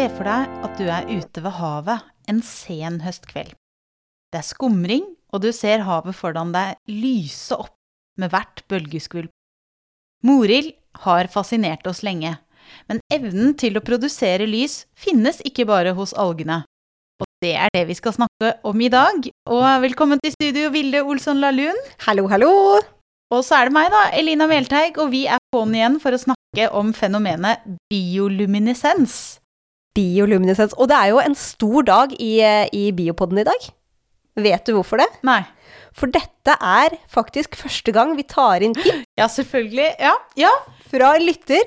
Se for deg at du er ute ved havet en sen høstkveld. Det er skumring, og du ser havet foran deg lyse opp med hvert bølgeskvulp. Morild har fascinert oss lenge, men evnen til å produsere lys finnes ikke bare hos algene. Og det er det vi skal snakke om i dag. Og velkommen til studio, Vilde Olsson Lahlun. Hallo, hallo! Og så er det meg, da, Elina Melteig, og vi er på'n igjen for å snakke om fenomenet bioluminescens. Bioluminescens. Og det er jo en stor dag i, i Biopodden i dag. Vet du hvorfor det? Nei. For dette er faktisk første gang vi tar inn tips Ja, selvfølgelig. Ja. ja. fra en lytter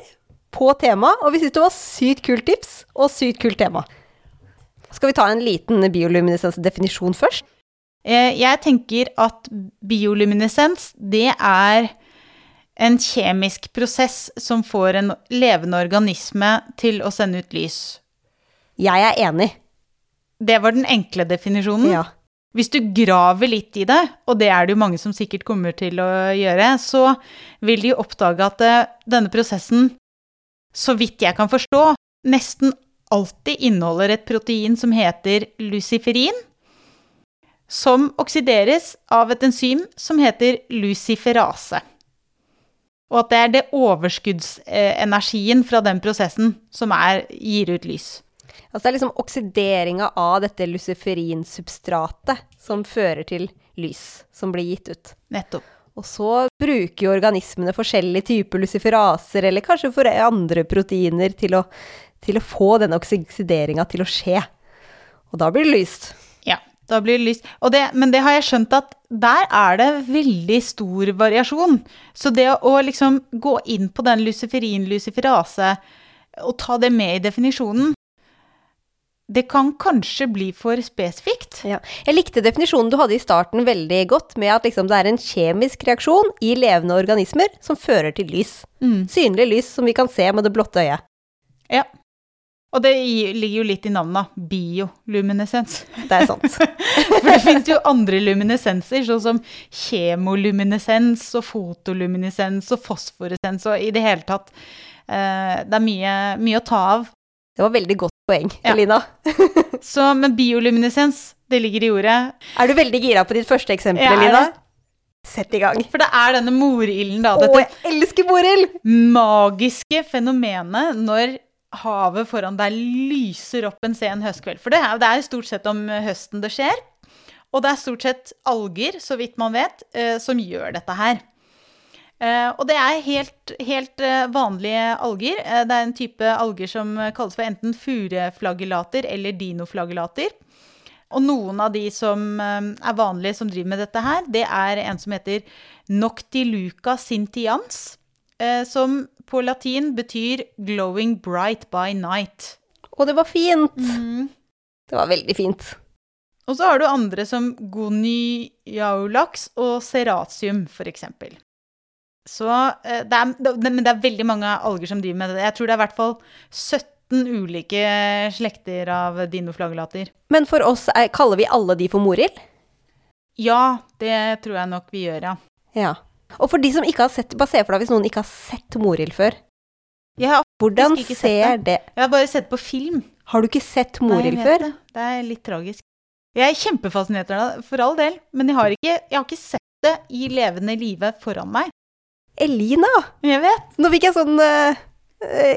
på tema, og vi syntes det var sykt kult tips og sykt kult tema. Skal vi ta en liten bioluminescensdefinisjon først? Eh, Jeg tenker at bioluminescens, det er en kjemisk prosess som får en levende organisme til å sende ut lys. Jeg er enig. Det var den enkle definisjonen. Ja. Hvis du graver litt i det, og det er det jo mange som sikkert kommer til å gjøre, så vil de oppdage at eh, denne prosessen, så vidt jeg kan forstå, nesten alltid inneholder et protein som heter luciferin, som oksideres av et enzym som heter luciferase. Og at det er det overskuddsenergien fra den prosessen som er, gir ut lys. Altså det er liksom oksideringa av dette luciferinsubstratet som fører til lys som blir gitt ut. Nettopp. Og så bruker jo organismene forskjellige typer luciferaser, eller kanskje for andre proteiner, til å, til å få denne oksideringa til å skje. Og da blir det lyst. Ja, da blir det lyst. Det, men det har jeg skjønt at der er det veldig stor variasjon. Så det å liksom gå inn på den luciferin, luciferase, og ta det med i definisjonen, det kan kanskje bli for spesifikt. Ja. Jeg likte definisjonen du hadde i starten veldig godt, med at liksom det er en kjemisk reaksjon i levende organismer som fører til lys. Mm. Synlig lys som vi kan se med det blotte øyet. Ja. Og det ligger jo litt i navnet. Bioluminescens. Det er sant. For det finnes jo andre luminescenser, sånn som kjemoluminescens og fotoluminescens og fosforescens og i det hele tatt. eh, det er mye, mye å ta av. Det var veldig godt poeng, Ja. Elina. Så, men bioluminescens, det ligger i ordet. Er du veldig gira på ditt første eksempel, er Elina? Sett i gang. For det er denne morilden, da. Å, Dette jeg elsker morild! magiske fenomenet når havet foran deg lyser opp en sen høstkveld. For det er, det er stort sett om høsten det skjer. Og det er stort sett alger, så vidt man vet, eh, som gjør dette her. Eh, og det er helt, helt eh, vanlige alger. Eh, det er en type alger som kalles for enten fureflagellater eller dinoflagellater. Og noen av de som er vanlige som driver med dette her, det er en som heter Noctiluca sintians, som på latin betyr 'glowing bright by night'. Og det var fint. Det var veldig fint. Og så har du andre som goniaulax og seratium, for eksempel. Så eh, det er, men det er veldig mange alger som driver med det. Jeg tror det er i hvert fall 17 ulike slekter av dinoflagellater. Men for oss er, kaller vi alle de for morild? Ja, det tror jeg nok vi gjør, ja. Ja. Og for de som ikke har sett, bare se for deg hvis noen ikke har sett morild før. Jeg har, Hvordan ikke sett det. det jeg har bare sett på film. Har du ikke sett morild før? Det. det er litt tragisk. Jeg er kjempefascinert av det, for all del, men jeg har ikke, jeg har ikke sett det i levende live foran meg. Elina! Jeg vet. Nå fikk jeg sånn eh,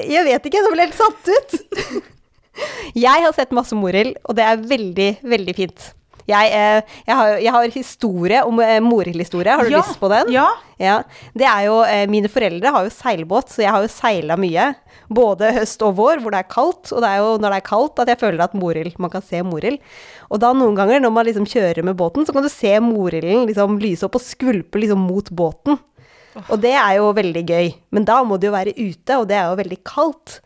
Jeg vet ikke, nå ble jeg helt satt ut. jeg har sett masse morild, og det er veldig, veldig fint. Jeg, eh, jeg, har, jeg har historie om eh, morildhistorie. Har du Ja, lyst på den? Ja. Ja. Det er jo Mine foreldre har jo seilbåt, så jeg har jo seila mye. Både høst og vår, hvor det er kaldt. Og det er jo når det er kaldt at jeg føler at morild Man kan se morild. Og da noen ganger når man liksom kjører med båten, så kan du se morilden liksom lyse opp og skvulpe liksom mot båten. Og det er jo veldig gøy. Men da må det jo være ute, og det er jo veldig kaldt.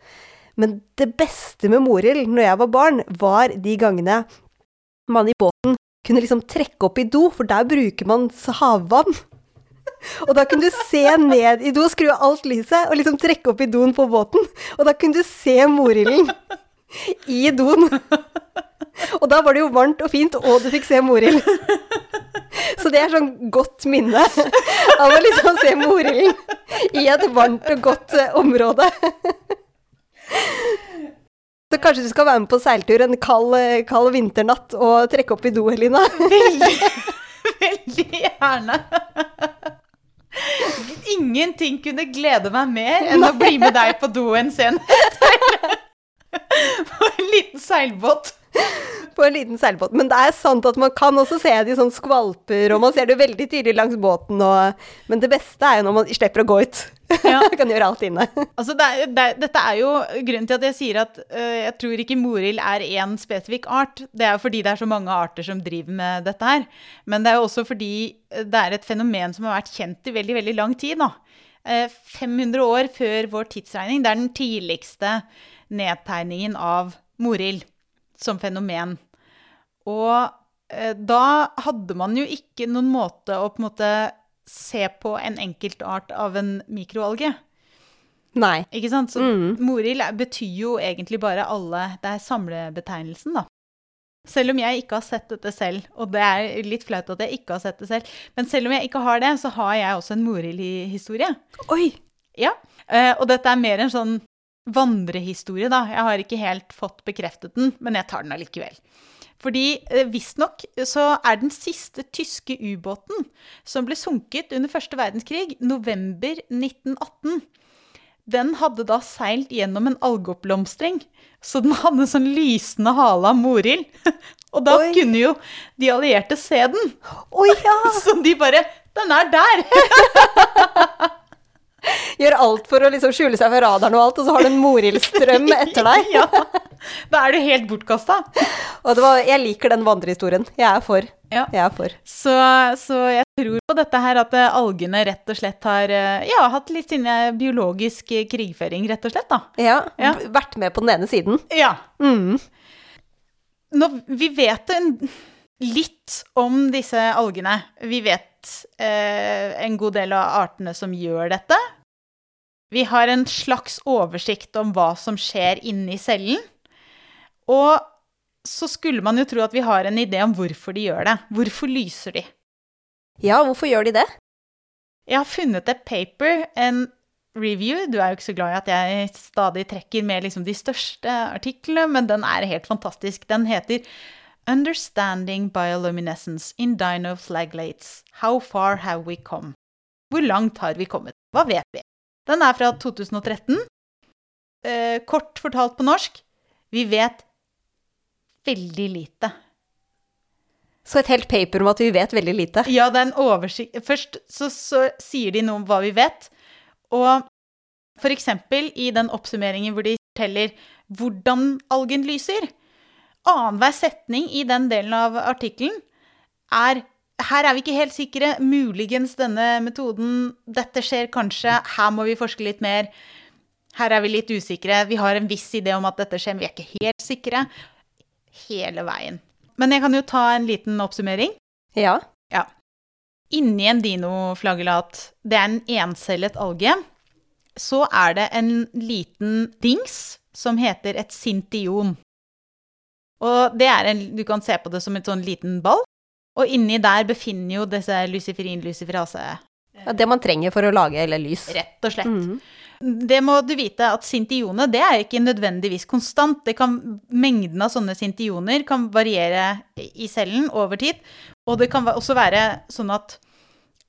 Men det beste med morild når jeg var barn, var de gangene man i båten kunne liksom trekke opp i do, for der bruker man havvann. Og da kunne du se ned i do, skru av alt lyset, og liksom trekke opp i doen på båten. Og da kunne du se morilden i doen. Og da var det jo varmt og fint, og du fikk se morild. Så det er sånn godt minne av å liksom se morilden i et varmt og godt eh, område. Så kanskje du skal være med på seiltur en kald, eh, kald vinternatt og trekke opp i do, Helina? Veldig, veldig gjerne. Ingenting kunne glede meg mer enn å bli med deg på do en sen På en liten seilbåt. På en liten seilbåt. Men det er sant at man kan også se de sånn skvalper, og man ser det veldig tydelig langs båten. Og, men det beste er jo når man slipper å gå ut. Ja. kan gjøre alt inne. Altså det er, det, dette er jo grunnen til at jeg sier at uh, jeg tror ikke morild er én spesifikk art. Det er jo fordi det er så mange arter som driver med dette her. Men det er jo også fordi det er et fenomen som har vært kjent i veldig, veldig lang tid. Da. Eh, 500 år før vår tidsregning. Det er den tidligste nedtegningen av morild som fenomen. Og eh, da hadde man jo ikke noen måte å på en måte se på en enkeltart av en mikroalge. Nei. Ikke sant? Så Mm. morild betyr jo egentlig bare alle Det er samlebetegnelsen, da. Selv om jeg ikke har sett dette selv, og det er litt flaut at jeg ikke har sett det selv, men selv om jeg ikke har det, så har jeg også en morild-historie. Oi! Ja. Eh, og dette er mer en sånn vandrehistorie, da. Jeg har ikke helt fått bekreftet den, men jeg tar den allikevel. Fordi eh, visstnok så er den siste tyske ubåten som ble sunket under første verdenskrig, november 1918, den hadde da seilt gjennom en algeoppblomstring, så den hadde sånn lysende hale av morild. Og da Oi. kunne jo de allierte se den. Oi, ja! Så de bare Den er der! Gjør alt for å liksom skjule seg for radaren og alt, og så har du en morildstrøm etter deg. ja. Da er du helt bortkasta. Og det var, jeg liker den vandrehistorien. Jeg er for. Ja. Jeg er for. Så, så jeg tror på dette her at eh, algene rett og slett har eh, ja, hatt litt sin eh, biologisk krigføring, rett og slett, da. Ja, Ja. Vært med på den ene siden. Ja. Mm. Nå, vi vet litt om disse algene. Vi vet eh, en god del av artene som gjør dette. Vi har en slags oversikt om hva som skjer inni cellen. Og så skulle man jo tro at vi har en idé om hvorfor de gjør det. Hvorfor lyser de? Ja, hvorfor gjør de det? Jeg har funnet et paper, en review. Du er jo ikke så glad i at jeg stadig trekker med liksom de største artiklene, men den er helt fantastisk. Den heter Understanding Bioluminescence in Dinoflaglates. How far have we come? Hvor langt har vi kommet? Hva vet vi? Den er fra 2013. Eh, kort fortalt på norsk, vi vet veldig lite. Så et helt paper om at vi vet veldig lite. Ja, det er en oversikt Først så, så sier de noe om hva vi vet. Og for eksempel i den oppsummeringen hvor de forteller hvordan algen lyser. Annenhver setning i den delen av artikkelen er her er vi ikke helt sikre. Muligens denne metoden. Dette skjer kanskje. Her må vi forske litt mer. Her er vi litt usikre. Vi har en viss idé om at dette skjer, men vi er ikke helt sikre. Hele veien. Men jeg kan jo ta en liten oppsummering. Ja. Ja. Inni en dinoflagellat, det er en encellet alge, så er det en liten dings som heter et sintion. Og det er en, du kan se på det som en sånn liten ball. Og inni der befinner jo disse luciferin-luciferase, ja. Det man trenger for å lage eller lys. rett og slett. Mhm. Det må du vite at sintionet det er ikke nødvendigvis konstant. Det kan, mengden av sånne sintioner kan variere i cellen over tid. Og det kan også være sånn at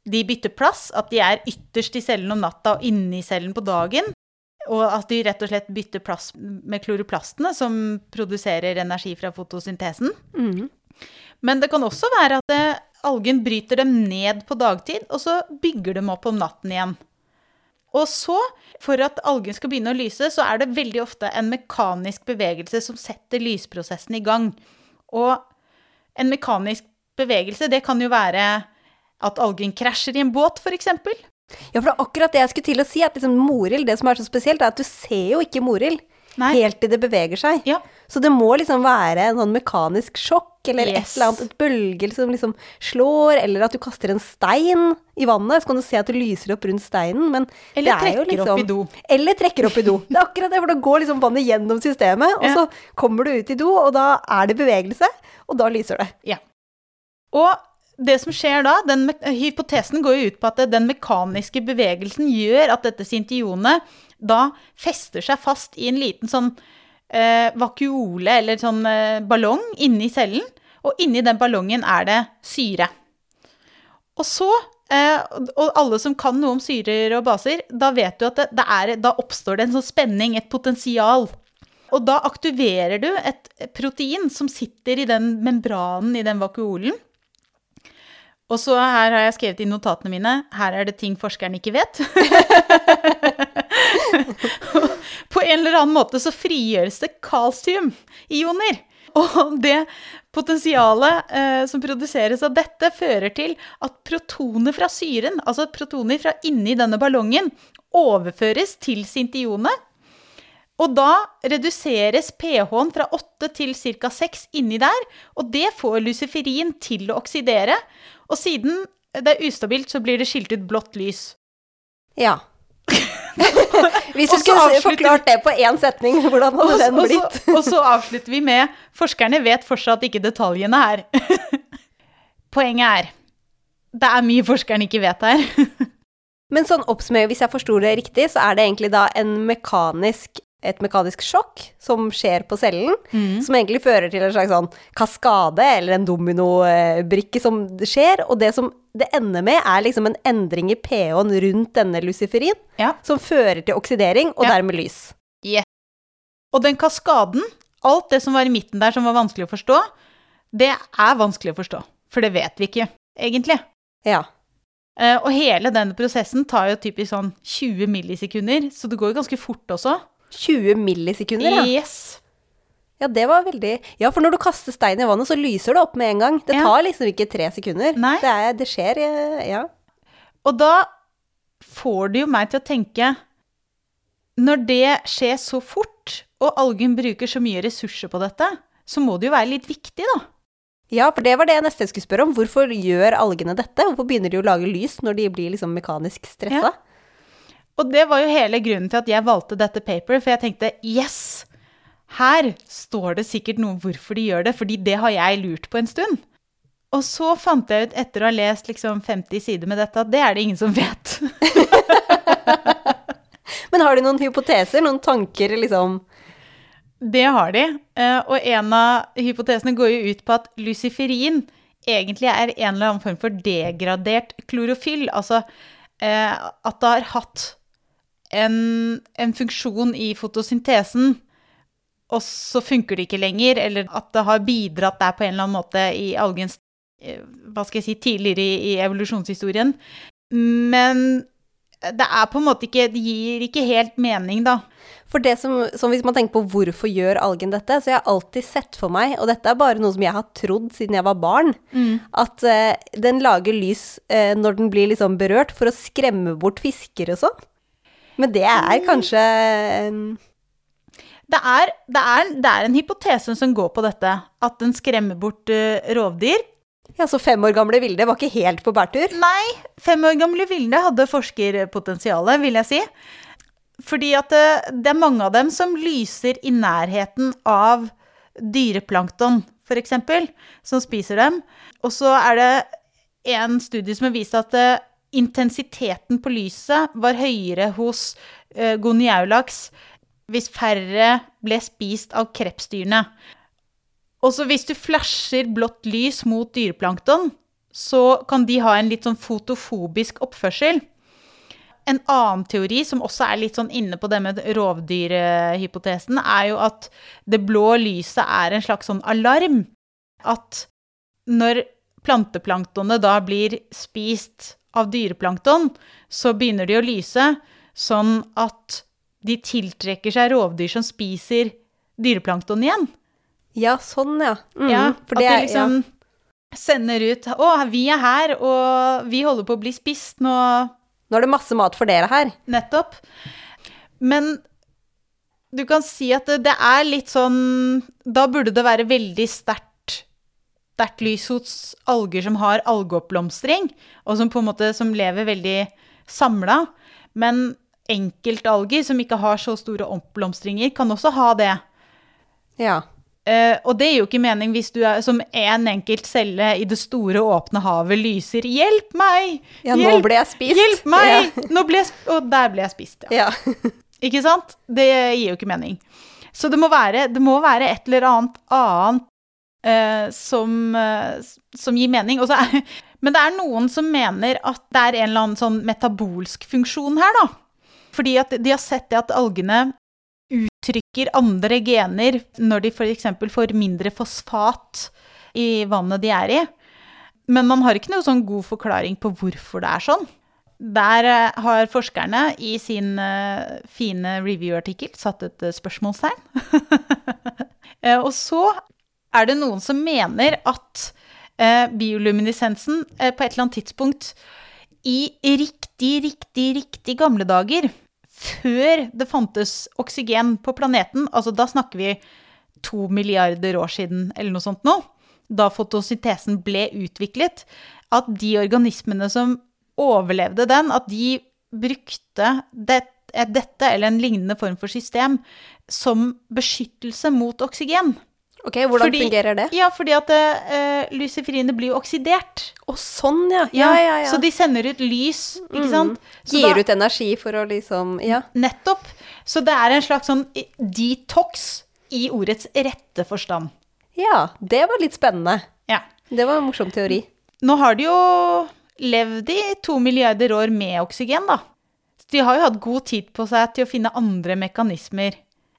de bytter plass, at de er ytterst i cellen om natta og inni cellen på dagen. Og at de rett og slett bytter plass med kloroplastene, som produserer energi fra fotosyntesen. Mm. Men det kan også være at eh, algen bryter dem ned på dagtid, og så bygger dem opp om natten igjen. Og så, for at algen skal begynne å lyse, så er det veldig ofte en mekanisk bevegelse som setter lysprosessen i gang. Og en mekanisk bevegelse, det kan jo være at algen krasjer i en båt, f.eks. Ja, for det er akkurat det jeg skulle til å si, at liksom morild, det som er så spesielt, er at du ser jo ikke morild helt til det beveger seg. Ja. Så det må liksom være en sånn mekanisk sjokk, eller et eller annet, et bølge som liksom slår, eller at du kaster en stein i vannet, så kan du se at det lyser opp rundt steinen, men Eller det er jo trekker opp i liksom- do. Eller trekker opp i do. Det er akkurat det, for da går liksom vannet gjennom systemet, og Ja. så kommer du ut i do, og da er det bevegelse, og da lyser det. Ja. Og det som skjer da, den, hypotesen går jo ut på at den mekaniske bevegelsen gjør at dette sintionet da fester seg fast i en liten sånn eh, vakuole, eller sånn eh, ballong, inni cellen. Og inni den ballongen er det syre. Og så eh, Og alle som kan noe om syrer og baser, da vet du at det, det er, da oppstår det en sånn spenning, et potensial. Og da aktiverer du et protein som sitter i den membranen i den vakuolen. Og så her har jeg skrevet i notatene mine her er det ting forskeren ikke vet. På en eller annen måte så frigjøres det kalsiumioner. Og det potensialet eh, som produseres av dette, fører til at protoner fra syren, altså protoner fra inni denne ballongen, overføres til sintionet. Og da reduseres pH-en fra 8 til ca. 6 inni der, og det får luciferin til å oksidere. Og siden det er ustabilt, så blir det skilt ut blått lys. Ja. Hvis du skulle forklart det på én setning, hvordan hadde den blitt? og så avslutter vi med Forskerne vet fortsatt ikke detaljene her. Poenget er det er mye forskerne ikke vet her. Men sånn oppsummert, hvis jeg forsto det riktig, så er det egentlig da en mekanisk, et mekanisk sjokk som skjer på cellen, som egentlig fører til en slags sånn kaskade eller en dominobrikke som skjer, og det som det ender med, er liksom en endring i pH-en rundt denne luciferin, Ja. som fører til oksidering og Ja. dermed lys. Og den kaskaden, alt det som var i midten der som var vanskelig å forstå, det er vanskelig å forstå. For det vet vi ikke, egentlig. Ja. Eh, Og hele denne prosessen tar jo typisk sånn 20 millisekunder, så det går jo ganske fort også. 20 millisekunder, ja. Yes. Ja, det var veldig Ja, for når du kaster stein i vannet, så lyser det opp med en gang. Det Ja. tar liksom ikke tre sekunder. Det, er, det skjer, eh, ja. Og da får det jo meg til å tenke Når det skjer så fort, og algen bruker så mye ressurser på dette, så må det jo være litt viktig, da. Ja, for det var det jeg nesten skulle spørre om. Hvorfor gjør algene dette? Hvorfor begynner de å lage lys når de blir liksom mekanisk stressa? Ja. Og det var jo hele grunnen til at jeg valgte dette paper, for jeg tenkte yes, her står det sikkert noe om hvorfor de gjør det, fordi det har jeg lurt på en stund. Og så fant jeg ut etter å ha lest liksom 50 sider med dette, at det er det ingen som vet. Men har de noen hypoteser, noen tanker, liksom? Det har de. eh, Og en av hypotesene går jo ut på at luciferin egentlig er en eller annen form for degradert klorofyll. Altså eh, at det har hatt en, en funksjon i fotosyntesen, og så funker det ikke lenger, eller at det har bidratt der på en eller annen måte i algens eh, Hva skal jeg si tidligere i, i evolusjonshistorien. Men det er på en måte ikke Det gir ikke helt mening, da. For det som, som Hvis man tenker på hvorfor gjør algen dette, så jeg har alltid sett for meg, og dette er bare noe som jeg har trodd siden jeg var barn, at uh, den lager lys uh, når den blir liksom berørt, for å skremme bort fisker og sånn. Men det er kanskje eh, Det er, det, er, det er en hypotese som går på dette, at den skremmer bort uh, rovdyr. Ja, så fem år gamle Vilde var ikke helt på bærtur? Nei, fem år gamle Vilde hadde forskerpotensialet, vil jeg si. Fordi at det, det er mange av dem som lyser i nærheten av dyreplankton, f.eks., som spiser dem. Og så er det en studie som har vist at eh, intensiteten på lyset var høyere hos uh, goniaulaks hvis færre ble spist av krepsdyrene. Også hvis du flasher blått lys mot dyreplankton, så kan de ha en litt sånn fotofobisk oppførsel. En annen teori som også er litt sånn inne på det med rovdyrhypotesen, er jo at det blå lyset er en slags sånn alarm. At når planteplanktonet da blir spist av dyreplankton, så begynner de å lyse sånn at de tiltrekker seg rovdyr som spiser dyreplankton igjen. Ja, sånn, ja. Mm, Ja, at de liksom liksom sender ut 'Å, vi er her, og vi holder på å bli spist nå', Nå er det masse mat for dere her. nettopp. Men du kan si at det, det er litt sånn Da burde det være veldig sterkt sterkt lys hos alger som har algeoppblomstring, og som på en måte som lever veldig samla. Men enkeltalger som ikke har så store oppblomstringer, kan også ha det. Ja. Uh, og det gir jo ikke mening hvis du er som en enkelt celle i det store, åpne havet lyser 'Hjelp meg! Ja, nå ble jeg spist!» Hjelp meg! Nå ble jeg og der ble jeg spist, ja. Ja. Ikke sant? Det gir jo ikke mening. Så det må være, det må være et eller annet annet eh, som, eh, som gir mening. Er, men det er noen som mener at det er en eller annen sånn metabolsk funksjon her, da. Fordi at de har sett det at algene uttrykker andre gener når de f.eks. får mindre fosfat i vannet de er i. Men man har ikke noe sånn god forklaring på hvorfor det er sånn. Der eh, har forskerne i sin eh, fine review-artikkel satt et spørsmålstegn. Og så er det noen som mener at eh, bioluminescensen eh, på et eller annet tidspunkt i riktig, riktig, riktig gamle dager, før det fantes oksygen på planeten, altså da snakker vi to milliarder år siden eller noe sånt nå, da fotosyntesen ble utviklet, at de organismene som overlevde den, at de brukte det, eh, dette eller en lignende form for system som beskyttelse mot oksygen. Ok, hvordan Fordi- fungerer det? Ja, fordi at uh, luciferiene blir jo oksidert. Å, sånn, ja. Ja, ja, ja. Så de sender ut lys, ikke sant? Så Gir da- ut energi for å liksom Ja. Nettopp. Så det er en slags sånn detox i ordets rette forstand. Ja, det var litt spennende. Ja. Det var en morsom teori. Nå har de jo levd i to milliarder år med oksygen, da. Så de har jo hatt god tid på seg til å finne andre mekanismer.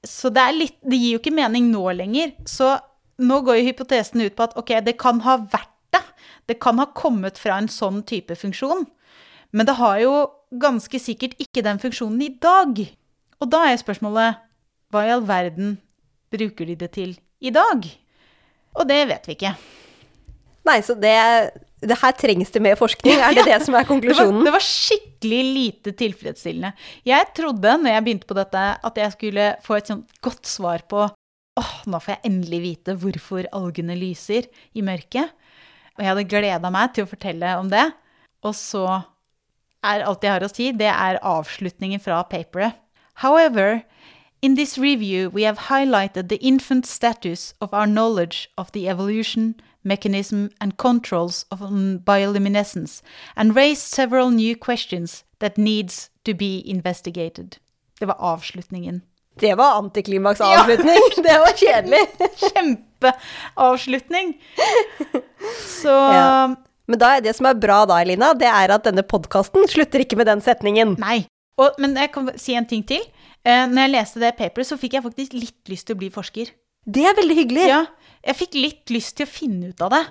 Så det, litt, det gir jo ikke mening nå lenger. Så nå går jo hypotesen ut på at ok, det kan ha vært det. Det kan ha kommet fra en sånn type funksjon. Men det har jo ganske sikkert ikke den funksjonen i dag. Og da er spørsmålet hva i all verden bruker de det til i dag? Og det vet vi ikke. Nei, så det, det her trengs det mer forskning, er det det som er Det var, konklusjonen? det var skikkelig lite tilfredsstillende. Jeg trodde når jeg begynte på dette, at jeg skulle få et sånt godt svar på åh, nå får jeg endelig vite hvorfor algene lyser i mørket. Og jeg hadde gleda meg til å fortelle om det. Og så er alt jeg har å si, det er avslutningen fra paperet. However, in this review we have highlighted the infant status of our knowledge of the evolution, mechanism and controls of um, bioluminescence and raised several new questions that needs to be investigated. Det var avslutningen. Det var antiklimaks-avslutning. Det var kjedelig. Kjempeavslutning! Så Ja. Men da er det som er bra da, Elina, det er at denne podkasten slutter ikke med den setningen. Nei. Og, men jeg kan si en ting til. Eh, når jeg leste det paperet, så fikk jeg faktisk litt lyst til å bli forsker. Det er veldig hyggelig. Ja, jeg fikk litt lyst til å finne ut av det.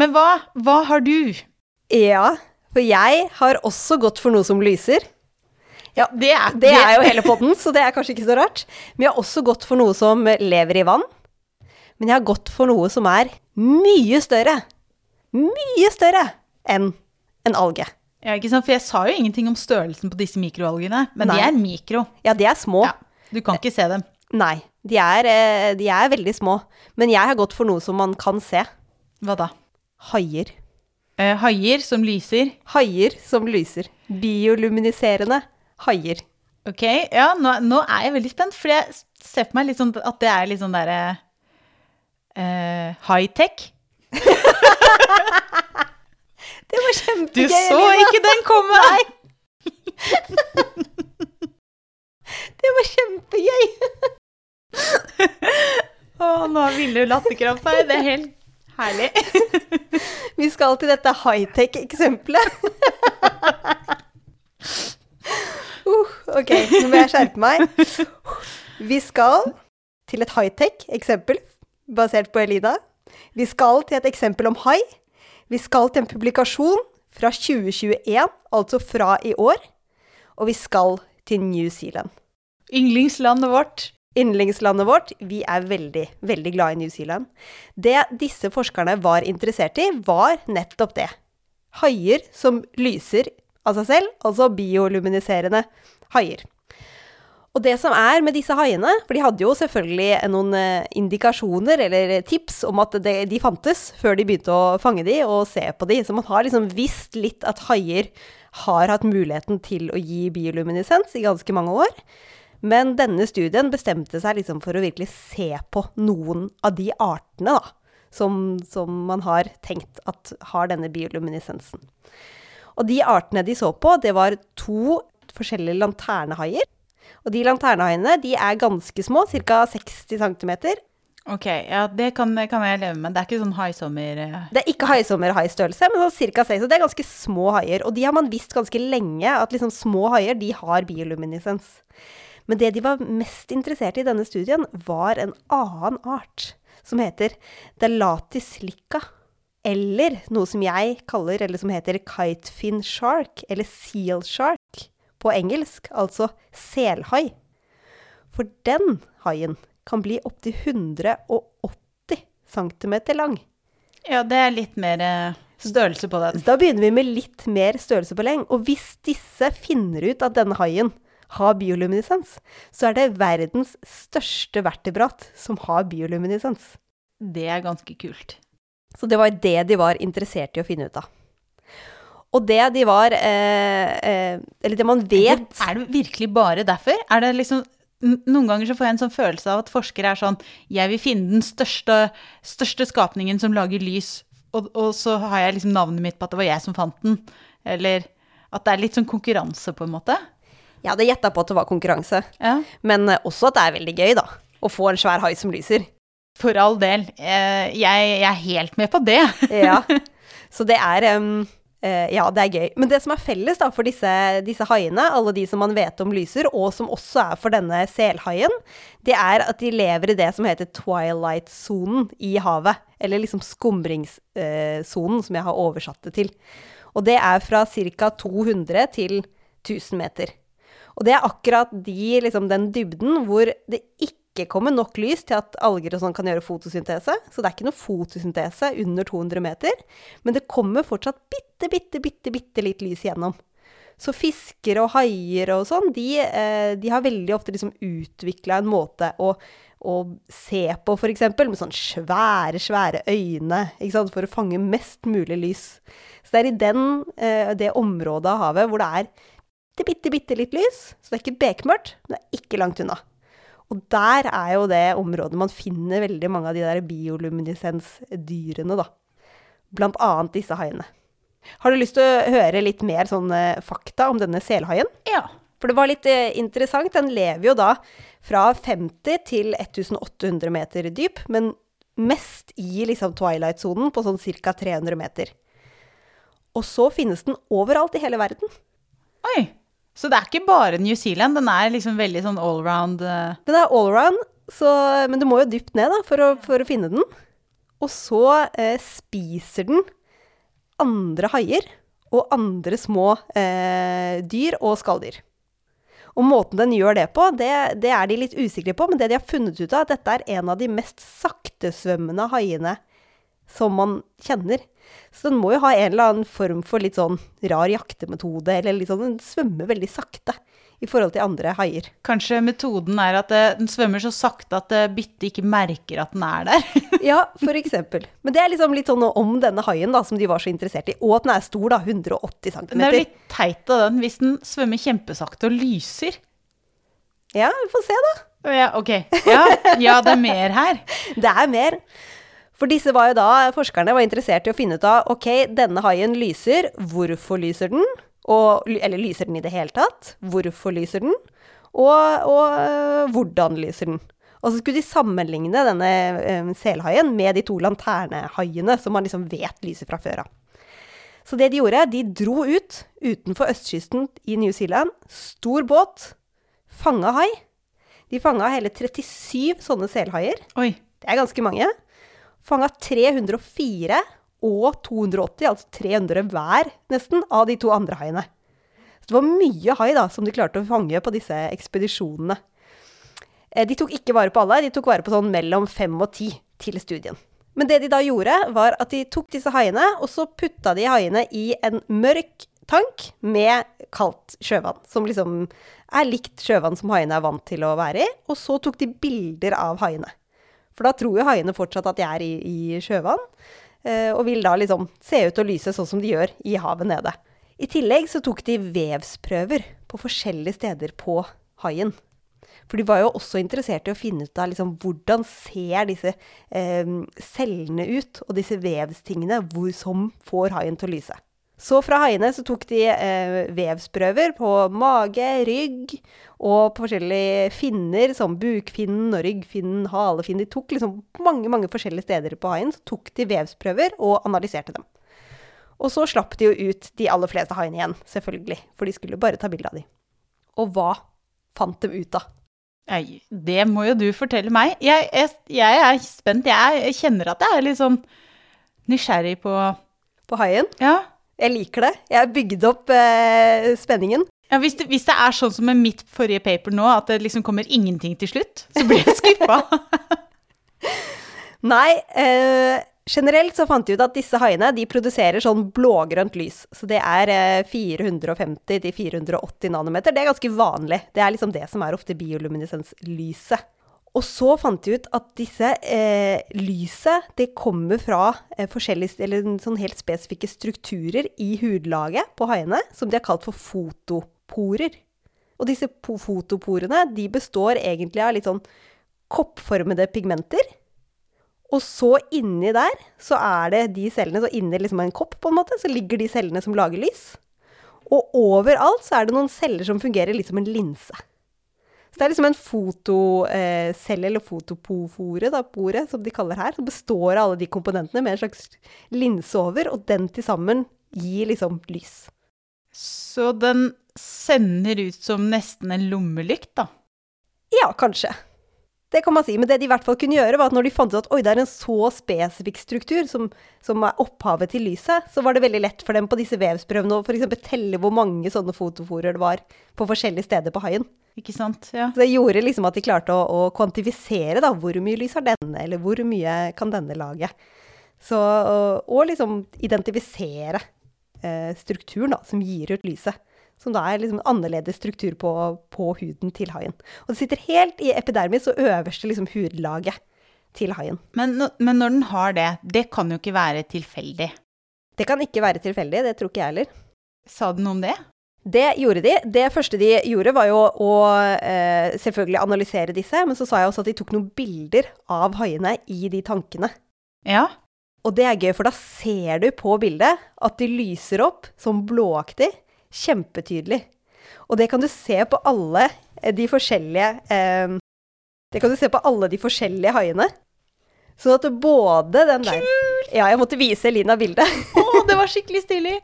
Men hva, hva har du? Ja, for jeg har også gått for noe som lyser. Ja, Det er, Det er jo hele potten, så det er kanskje ikke så rart. Men jeg har også gått for noe som lever i vann. Men jeg har gått for noe som er mye større. Mye større enn en alge. Ja, ikke sant? For jeg sa jo ingenting om størrelsen på disse mikroalgene, men de er mikro. Ja, de er små. Ja, du kan ikke se dem. Nei, de er, eh, de er veldig små. Men jeg har gått for noe som man kan se. Hva da? Haier. Eh, haier som lyser. Haier som lyser. Bioluminiserende haier. Ok, ja, nå, nå er jeg veldig spent, for jeg ser på meg litt sånn at det er litt sånn derre eh, high-tech. Det var kjempegøy. Du så Elina! ikke den komme! Nei. Det var kjempegøy! Å, nå har Ville latterkrampe. Det er helt herlig. Vi skal til dette high-tech-eksempelet. uh, ok, nå må jeg skjerpe meg. Vi skal til et high-tech-eksempel, basert på Elida. Vi skal til et eksempel om hai. Vi skal til en publikasjon fra 2021, altså fra i år. Og vi skal til New Zealand. Yndlingslandet vårt. Yndlingslandet vårt. Vi er veldig, veldig glad i New Zealand. Det disse forskerne var interessert i, var nettopp det. Haier som lyser av seg selv, altså bioluminiserende haier. Og det som er med disse haiene, for de hadde jo selvfølgelig noen eh, indikasjoner eller tips om at de fantes, før de begynte å fange de og se på de, så man har liksom visst litt at haier har hatt muligheten til å gi bioluminescens i ganske mange år. Men denne studien bestemte seg liksom for å virkelig se på noen av de artene da, som, som man har tenkt at har denne bioluminescensen. Og de artene de så på, det var to forskjellige lanternehaier. Og de lanternehaiene de er ganske små, ca. 60 cm. Ok, ja, det kan, kan jeg leve med. Det er ikke sånn haisommer... eh. Det er ikke haisommerhaistørrelse, men sånn ca. 6. Så det er ganske små haier. Og de har man visst ganske lenge, at liksom små haier de har bioluminescens. Men det de var mest interessert i i denne studien, var en annen art, som heter Delatis lica. Eller noe som jeg kaller, eller som heter kitefin shark, eller seal shark på engelsk, altså selhai. For den haien kan bli opptil 180 cm lang. Ja, det er litt mer eh, størrelse på den. Da begynner vi med litt mer størrelse på leng. Og hvis disse finner ut at denne haien har bioluminescens, så er det verdens største vertebrat som har bioluminescens. Det er ganske kult. Så det var det de var interessert i å finne ut av. Og det de var eh, eh, Eller det man vet Er det virkelig bare derfor? Er det liksom Noen ganger så får jeg en sånn følelse av at forskere er sånn Jeg vil finne den største, største skapningen som lager lys, og, og så har jeg liksom navnet mitt på at det var jeg som fant den. Eller at det er litt sånn konkurranse, på en måte. Jeg hadde gjetta på at det var konkurranse, Ja. men eh, også at det er veldig gøy, da. Å få en svær hai som lyser. For all del. Eh, Jeg, jeg er helt med på det. Ja. Så det er eh, Ja, det er gøy. Men det som er felles da for disse, disse haiene, alle de som man vet om lyser, og som også er for denne selhaien, det er at de lever i det som heter twilight-sonen i havet. Eller liksom skumringssonen, som jeg har oversatt det til. Og det er fra ca. 200 til 1000 meter. Og det er akkurat de, liksom, den dybden hvor det ikke kommer nok lys til at alger og sånn kan gjøre fotosyntese. Så det er ikke noe fotosyntese under 200 meter. Men det kommer fortsatt bitte, bitte, bitte, bitte litt lys igjennom. Så fisker og haier og sånn, de, eh, de har veldig ofte liksom utvikla en måte å, å se på, f.eks. med sånn svære, svære øyne, for å fange mest mulig lys. Så det er i den, eh, det området av havet hvor det er bitte, bitte, litt lys. Så det er ikke bekmørkt, men det er ikke langt unna. Og der er jo det området man finner veldig mange av de der bioluminescensdyrene, da. Blant annet disse haiene. Har du lyst til å høre litt mer sånn eh, fakta om denne selhaien? Ja. For det var litt eh, interessant. Den lever jo da fra 50 til 1800 meter dyp, men mest i liksom twilight-sonen på sånn ca. 300 meter. Og så finnes den overalt i hele verden. Oi. Så det er ikke bare New Zealand, den er liksom veldig sånn allround uh... Den er allround, men du må jo dypt ned da, for, å, for å finne den. Og så eh, spiser den andre haier og andre små eh, dyr og skalldyr. Og måten den gjør det på, det, det er de litt usikre på, men det de har funnet ut av, at dette er en av de mest saktesvømmende haiene som man kjenner. Så den må jo ha en eller annen form for litt sånn rar jaktemetode, eller litt sånn, den svømmer veldig sakte i forhold til andre haier. Kanskje metoden er at eh, den svømmer så sakte at eh, byttet ikke merker at den er der. Ja, eksempel. Men det er liksom litt sånn om denne haien da, som de var så interessert i. Og at den er stor, da. 180 cm. Den er jo litt teit av den hvis den svømmer kjempesakte og lyser. Ja, vi får se, da. Ja, ok. Ja, ja, det er mer her. Det er mer. For disse var jo da, forskerne var interessert i å finne ut av ok, denne haien lyser, hvorfor lyser den? Og, eller lyser den i det hele tatt? Hvorfor lyser den? Og, og øh, hvordan lyser den? Og så skulle de sammenligne denne øh, selhaien med de to lanternehaiene som man liksom vet lyser fra før av. Så det de gjorde, de dro ut utenfor østkysten i New Zealand, stor båt, fanga hai. De fanga hele 37 sånne selhaier. Oi. Det er ganske mange. Fanga 304 og 280, altså 300 hver nesten, av de to andre haiene. Så det var mye hai da, som de klarte å fange på disse ekspedisjonene. Eh, De tok ikke vare på alle, de tok vare på sånn mellom fem og ti til studien. Men det de da gjorde, var at de tok disse haiene, og så putta de haiene i en mørk tank med kaldt sjøvann, som liksom er likt sjøvann som haiene er vant til å være i. Og så tok de bilder av haiene. For da tror jo haiene fortsatt at de er i, i sjøvann, eh, og vil da liksom se ut og lyse sånn som de gjør i havet nede. I tillegg så tok de vevsprøver på forskjellige steder på haien. For de var jo også interessert i å finne ut av liksom, hvordan ser disse eh, cellene ut, og disse vevstingene hvor, som får haien til å lyse. Så fra haiene så tok de eh, vevsprøver på mage, rygg og på forskjellige finner, som bukfinnen og ryggfinnen, halefinnen. De tok liksom mange, mange forskjellige steder på haien, så tok de vevsprøver og analyserte dem. Og så slapp de jo ut de aller fleste haiene igjen, selvfølgelig, for de skulle bare ta bilde av dem. Og hva fant de ut av? Nei, det må jo du fortelle meg. Jeg, jeg, jeg er spent. Jeg kjenner at jeg er litt sånn nysgjerrig på På haien? Ja. Jeg liker det. Jeg har bygd opp eh, spenningen. ja hvis, det, hvis det er sånn som med mitt forrige paper nå, at det liksom kommer ingenting til slutt, så blir jeg skuffa. Nei, eh, generelt så fant de ut at disse haiene de produserer sånn blågrønt lys. Så det er eh, 450-480 nanometer. Det er ganske vanlig. Det er liksom det som er ofte bioluminescenslyset. Og så fant de ut at disse eh, lyset det kommer fra eh, forskjellige, eller sånn helt spesifikke strukturer i hudlaget på haiene, som de har kalt for fotoporer. Og disse po- fotoporene de består egentlig av litt sånn koppformede pigmenter. Og så inni der så er det de cellene, så inni liksom en kopp på en måte, så ligger de cellene som lager lys. Og overalt så er det noen celler som fungerer litt som en linse. Så det er liksom en fotocelle, eller fotopofore, da, pore, som de kaller her, som består av alle de komponentene med en slags linse over, og den til sammen gir liksom lys. Så den sender ut som nesten en lommelykt, da. Ja, kanskje. Det kan man si. Men det de i hvert fall kunne gjøre, var at når de fant ut at oi, det er en så spesifikk struktur som, som er opphavet til lyset, så var det veldig lett for dem på disse vevsprøvene å f.eks. telle hvor mange sånne fotoforer det var på forskjellige steder på haien. Ikke sant? Ja. Så det gjorde liksom at de klarte å, å kvantifisere da, hvor mye lys har denne, eller hvor mye kan denne lage. Så, og, og liksom identifisere eh, strukturen da, som gir ut lyset. Som da er liksom annerledes struktur på, på huden til haien. Og det sitter helt i epidermis og øverste liksom hudlaget til haien. Men, men når den har det, det kan jo ikke være tilfeldig. Det kan ikke være tilfeldig, det tror ikke jeg heller. Sa den noe om det? Det gjorde de. Det første de gjorde, var jo å eh, selvfølgelig analysere disse, men så sa jeg også at de tok noen bilder av haiene i de tankene. Ja. Og det er gøy, for da ser du på bildet at de lyser opp som blåaktig, kjempetydelig. Og det kan du se på alle eh, de forskjellige eh, Det kan du se på alle de forskjellige haiene. Sånn at både den der Ja, jeg måtte vise Elina bildet. Å, det var skikkelig stilig!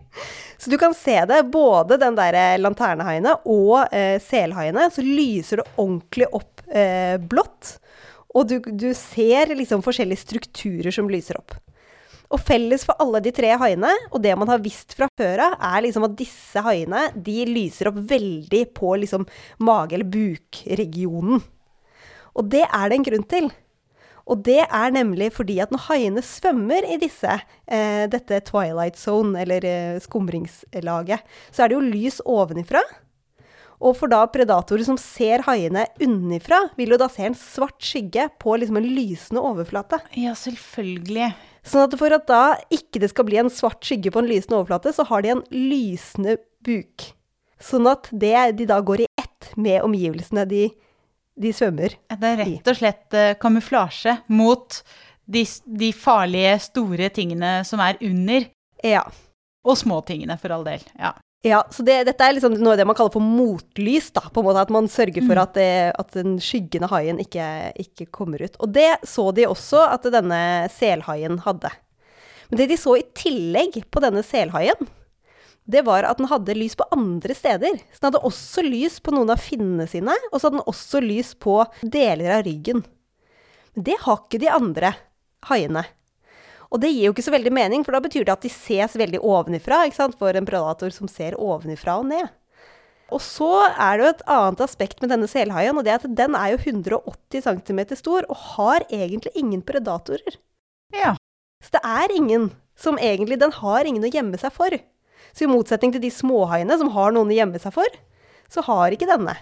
Så du kan se det, både den der eh, lanternehaiene og eh, selhaiene, så lyser det ordentlig opp eh, blått. Og du, du ser liksom forskjellige strukturer som lyser opp. Og felles for alle de tre haiene, og det man har visst fra før av, er liksom at disse haiene de lyser opp veldig på liksom mage- eller bukregionen. Og det er det en grunn til. Og det er nemlig fordi at når haiene svømmer i disse, eh, dette twilight zone, eller eh, skumringslaget, så er det jo lys ovenifra. Og for da predatorer som ser haiene unnifra, vil jo da se en svart skygge på liksom en lysende overflate. Ja, selvfølgelig. Sånn at for at da ikke det skal bli en svart skygge på en lysende overflate, så har de en lysende buk. Sånn at det, de da går i ett med omgivelsene de, de svømmer. Det er rett og slett eh, kamuflasje mot de, de farlige, store tingene som er under. Ja. Og små tingene, for all del. Ja. Ja, så det, dette er liksom noe av det man kaller for motlys, da, på en måte. At man sørger for at, det, at den skyggende haien ikke, ikke kommer ut. Og det så de også at denne selhaien hadde. Men det de så i tillegg på denne selhaien, det var at den hadde lys på andre steder. Så den hadde også lys på noen av finnene sine, og så hadde den også lys på deler av ryggen. Men det har ikke de andre haiene. Og det gir jo ikke så veldig mening, for da betyr det at de ses veldig ovenifra, ikke sant, for en predator som ser ovenifra og ned. Og så er det jo et annet aspekt med denne selhaien, og det er at den er jo 180 cm stor og har egentlig ingen predatorer. ja. Så det er ingen som egentlig Den har ingen å gjemme seg for. Så i motsetning til de småhaiene som har noen å gjemme seg for, så har ikke denne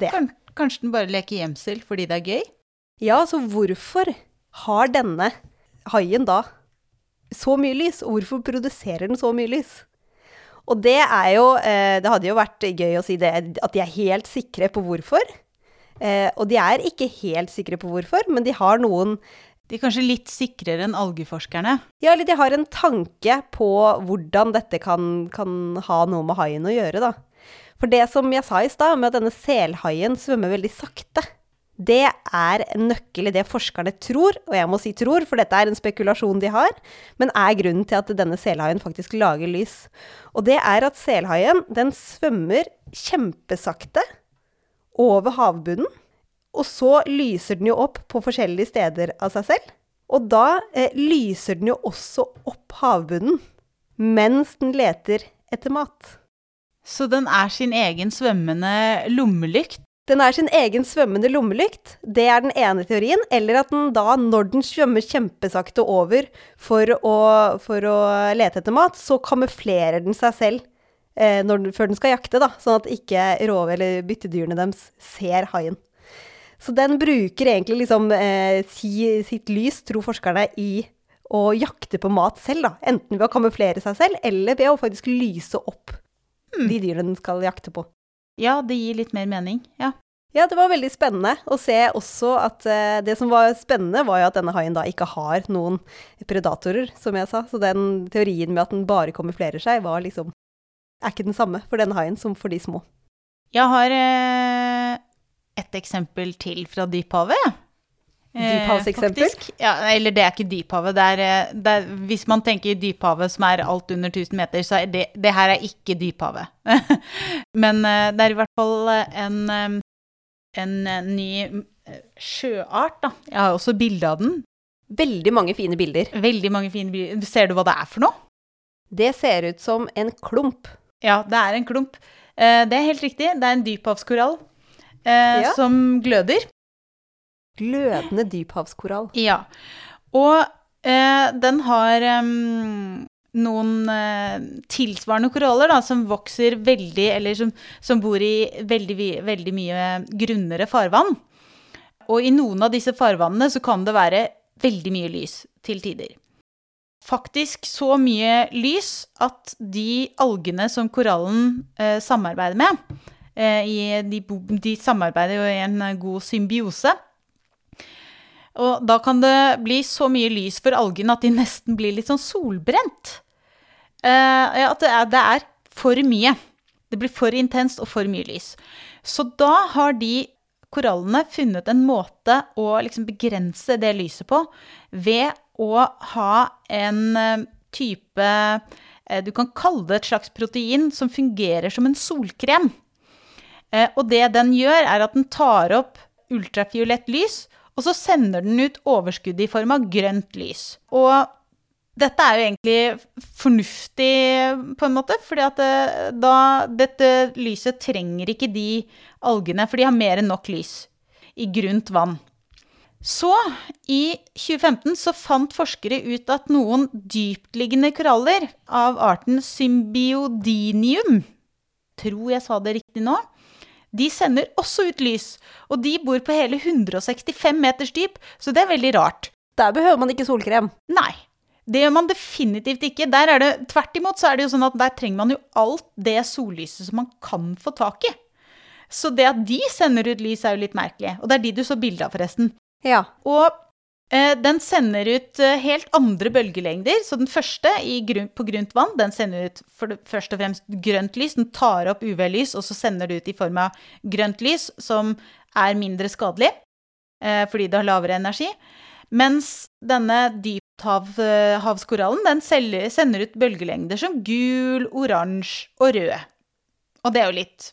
det. Kanskje den bare leker gjemsel fordi det er gøy? Ja, så hvorfor har denne haien da så mye lys, og hvorfor produserer den så mye lys? Og det er jo eh, Det hadde jo vært gøy å si det, at de er helt sikre på hvorfor. Eh, og de er ikke helt sikre på hvorfor, men de har noen De er kanskje litt sikrere enn algeforskerne. Ja, eller de har en tanke på hvordan dette kan, kan ha noe med haien å gjøre, da. For det som jeg sa i stad, med at denne selhaien svømmer veldig sakte, det er en nøkkel i det forskerne tror, og jeg må si tror, for dette er en spekulasjon de har, men er grunnen til at denne selhaien faktisk lager lys. Og det er at selhaien, den svømmer kjempesakte over havbunnen, og så lyser den jo opp på forskjellige steder av seg selv. Og da eh, lyser den jo også opp havbunnen mens den leter etter mat. Så den er sin egen svømmende lommelykt? Den er sin egen svømmende lommelykt. Det er den ene teorien. Eller at den da, når den svømmer kjempesakte over for å, for å lete etter mat, så kamuflerer den seg selv eh, den, før den skal jakte, da. Sånn at ikke rove- eller byttedyrene deres ser haien. Så den bruker egentlig liksom eh, si, sitt lys, tror forskerne, i å jakte på mat selv, da. Enten ved å kamuflere seg selv, eller ved å faktisk lyse opp mm. de dyrene den skal jakte på. Ja, det gir litt mer mening. Ja. Ja, det var veldig spennende å se også at eh, Det som var spennende, var jo at denne haien da ikke har noen predatorer, som jeg sa. Så den teorien med at den bare kamuflerer seg, var liksom Er ikke den samme for denne haien som for de små. Jeg har uh et eksempel til fra dyphavet. Dyphavseksempel? Eh, ja, eller det er ikke dyphavet. Det er, eh, det er, hvis man tenker dyphavet som er alt under 1000 meter, så er det, det her er ikke dyphavet. Men eh, det er i hvert fall en, en ny sjøart, da. Jeg har også bilde av den. Veldig mange fine bilder. Veldig mange fine bilder. Ser du hva det er for noe? Det ser ut som en klump. Ja, det er en klump. Det er helt riktig. Det er en dyphavskorall eh, ja. som gløder. Glødende dyphavskorall. Ja. Og eh, den har um, noen eh, tilsvarende koraller da, som vokser veldig Eller som, som bor i veldig, veldig mye grunnere farvann. Og i noen av disse farvannene så kan det være veldig mye lys til tider. Faktisk så mye lys at de algene som korallen eh, samarbeider med, i, de, de, samarbeider jo i en god symbiose. Og da kan det bli så mye lys for algene at de nesten blir litt sånn solbrent. Eh, at det er, det er for mye. Det blir for intenst og for mye lys. Så da har de korallene funnet en måte å liksom begrense det lyset på ved å ha en eh, type Du kan kalle det et slags protein som fungerer som en solkrem. Eh, og det den gjør, er at den tar opp ultrafiolett lys, og så sender den ut overskuddet i form av grønt lys. Og dette er jo egentlig fornuftig, på en måte, fordi at eh, da Dette lyset trenger ikke de algene, for de har mer enn nok lys i grunt vann. Så, i 2015, så fant forskere ut at noen dyptliggende koraller av arten symbiodinium Tror jeg sa det riktig nå de sender også ut lys, og de bor på hele 165 meters dyp, så det er veldig rart. Der behøver man ikke solkrem. Nei. Det gjør man definitivt ikke. Der er det, tvert imot så er det jo sånn at der trenger man jo alt det sollyset som man kan få tak i. Så det at de sender ut lys, er jo litt merkelig. Og det er de du så bilde av, forresten. Ja. Og den sender ut eh, helt andre bølgelengder. Så den første grunn, på grunt vann den sender ut først og fremst grønt lys. Den tar opp UV-lys, og så sender det ut i form av grønt lys, som er mindre skadelig eh, fordi det har lavere energi. Mens denne dypthavskorallen den sender ut bølgelengder som gul, oransje og rød. Og det er jo litt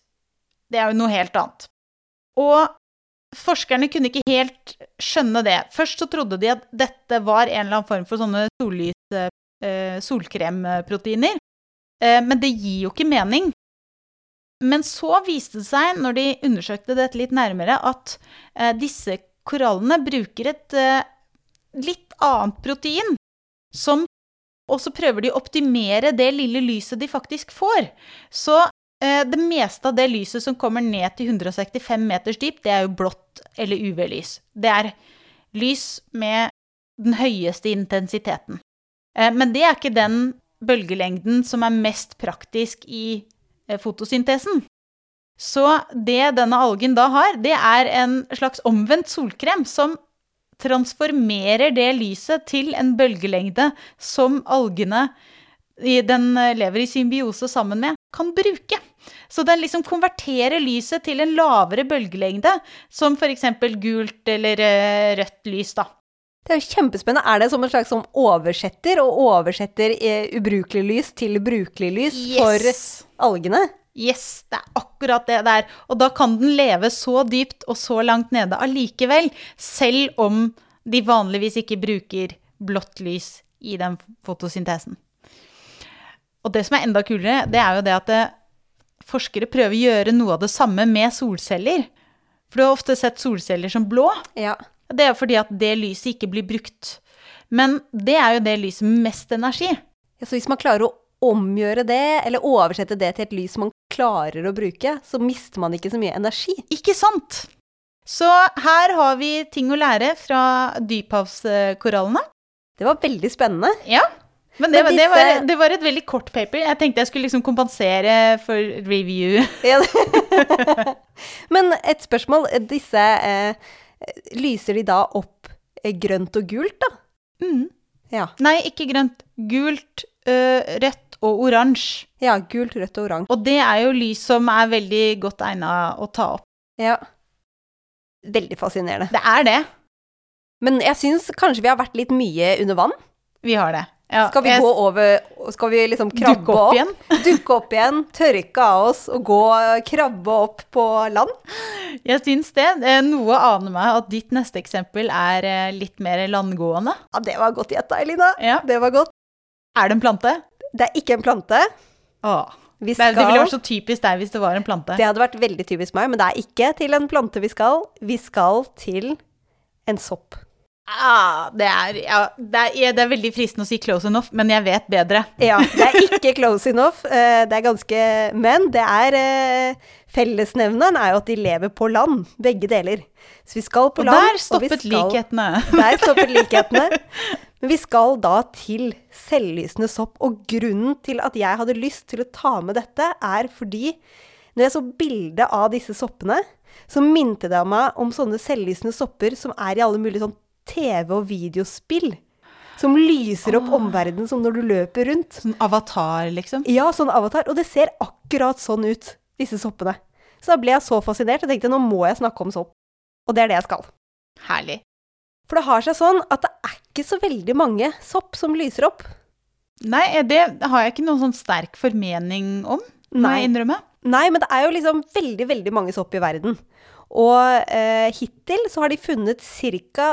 Det er jo noe helt annet. Og Forskerne kunne ikke helt skjønne det. Først så trodde de at dette var en eller annen form for sånne sollys, eh, solkremproteiner. Eh, men det gir jo ikke mening. Men så viste det seg, når de undersøkte dette litt nærmere, at eh, disse korallene bruker et eh, litt annet protein. Som Og så prøver de å optimere det lille lyset de faktisk får. Så det meste av det lyset som kommer ned til 165 meters dyp, det er jo blått eller UV-lys. Det er lys med den høyeste intensiteten. Eh, men det er ikke den bølgelengden som er mest praktisk i eh, fotosyntesen. Så det denne algen da har, det er en slags omvendt solkrem som transformerer det lyset til en bølgelengde som algene i- den eh, lever i symbiose sammen med, kan bruke. Så den liksom konverterer lyset til en lavere bølgelengde, som f.eks. gult eller eh, rødt lys, da. Det er jo kjempespennende. Er det som en slags som oversetter, og oversetter eh, ubrukelig lys til brukelig lys for algene? Yes, det er akkurat det det er. Og da kan den leve så dypt og så langt nede allikevel, selv om de vanligvis ikke bruker blått lys i den fotosyntesen. Og det som er enda kulere, det er jo det at det, forskere prøver å gjøre noe av det samme med solceller. For du har ofte sett solceller som blå. Ja. Det er fordi at det lyset ikke blir brukt. Men det er jo det lyset med mest energi. Ja, Så hvis man klarer å omgjøre det, eller oversette det til et lys man klarer å bruke, så mister man ikke så mye energi. Ikke sant? Så her har vi ting å lære fra dyphavskorallene. Det var veldig spennende. Ja. Men det, Men var- det, var, det var et veldig kort paper. Jeg tenkte jeg skulle liksom kompensere for review. Men et spørsmål. Disse eh, Lyser de da opp eh, grønt og gult, da? Mm. Ja. Nei, ikke grønt. Gult, øh, rødt og oransje. ja. Gult, rødt og oransje. Og det er jo lys som er veldig godt egna å ta opp. Ja. Veldig fascinerende. Det er det. Men jeg syns kanskje vi har vært litt mye under vann. Vi har det. Ja, Skal vi jeg- gå over Skal vi liksom krabbe Dukke opp igjen? Dukke opp igjen, tørke av oss og gå krabbe opp på land? Jeg syns det. Noe aner meg at ditt neste eksempel er eh, litt mer landgående. Ja, det var godt gjetta, Elina. Ja. Det var godt. Er det en plante? Det er ikke en plante. Åh. Vi Det, er- det ville vært så typisk deg hvis det var en plante. Det hadde vært veldig typisk meg, men det er ikke til en plante vi skal. Vi skal til en sopp. Ah, det, er, ja, det, er, det er veldig fristende å si close enough, men jeg vet bedre. Ja, det er ikke close enough. eh, Det er ganske Men det er eh, Fellesnevneren er jo at de lever på land, begge deler. Så vi skal på Og land. der og vi stoppet skal- likhetene. Der stoppet likhetene. Men vi skal da til selvlysende sopp. Og grunnen til at jeg hadde lyst til å ta med dette, er fordi når jeg så bildet av disse soppene, så minte det meg om sånne selvlysende sopper som er i alle mulige sånn TV- og videospill. Som lyser opp omverdenen som når du løper rundt. Sånn avatar, liksom. Ja, sånn avatar. Og det ser akkurat sånn ut, disse soppene. Så da ble jeg så fascinert og tenkte nå må jeg snakke om sopp. Og det er det jeg skal. Herlig. For det har seg sånn at det er ikke så veldig mange sopp som lyser opp. Nei, det har jeg ikke noen sånn sterk formening om, må jeg innrømme. Nei, men det er jo liksom veldig, veldig mange sopp i verden. Og eh, hittil så har de funnet ca.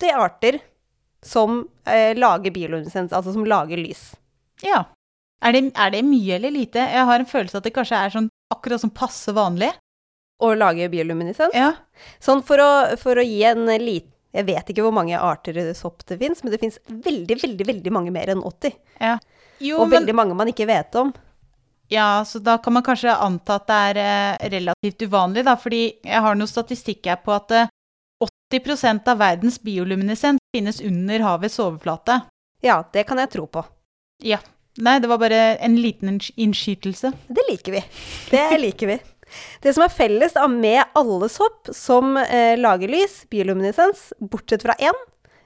80 arter som eh, lager bioluminescens, altså som lager lys. Ja. Er det, er det mye eller lite? Jeg har en følelse at det kanskje er sånn akkurat som passe vanlig. Å lage bioluminescens. Ja. Sånn for å, for å gi en liten Jeg vet ikke hvor mange arter sopp det fins, men det fins veldig, veldig, veldig mange mer enn 80. ja. Jo, Og men veldig mange man ikke vet om. Ja, så da kan man kanskje anta at det er eh, relativt uvanlig, da, fordi jeg har noe statistikk her på at eh, 80% av verdens bioluminescens finnes under havets overflate. Ja, det kan jeg tro på. Ja. Nei, det var bare en liten innskytelse. Det liker vi. Det liker vi. Det som er felles med alle sopp som eh, lager lys, bioluminescens, bortsett fra én,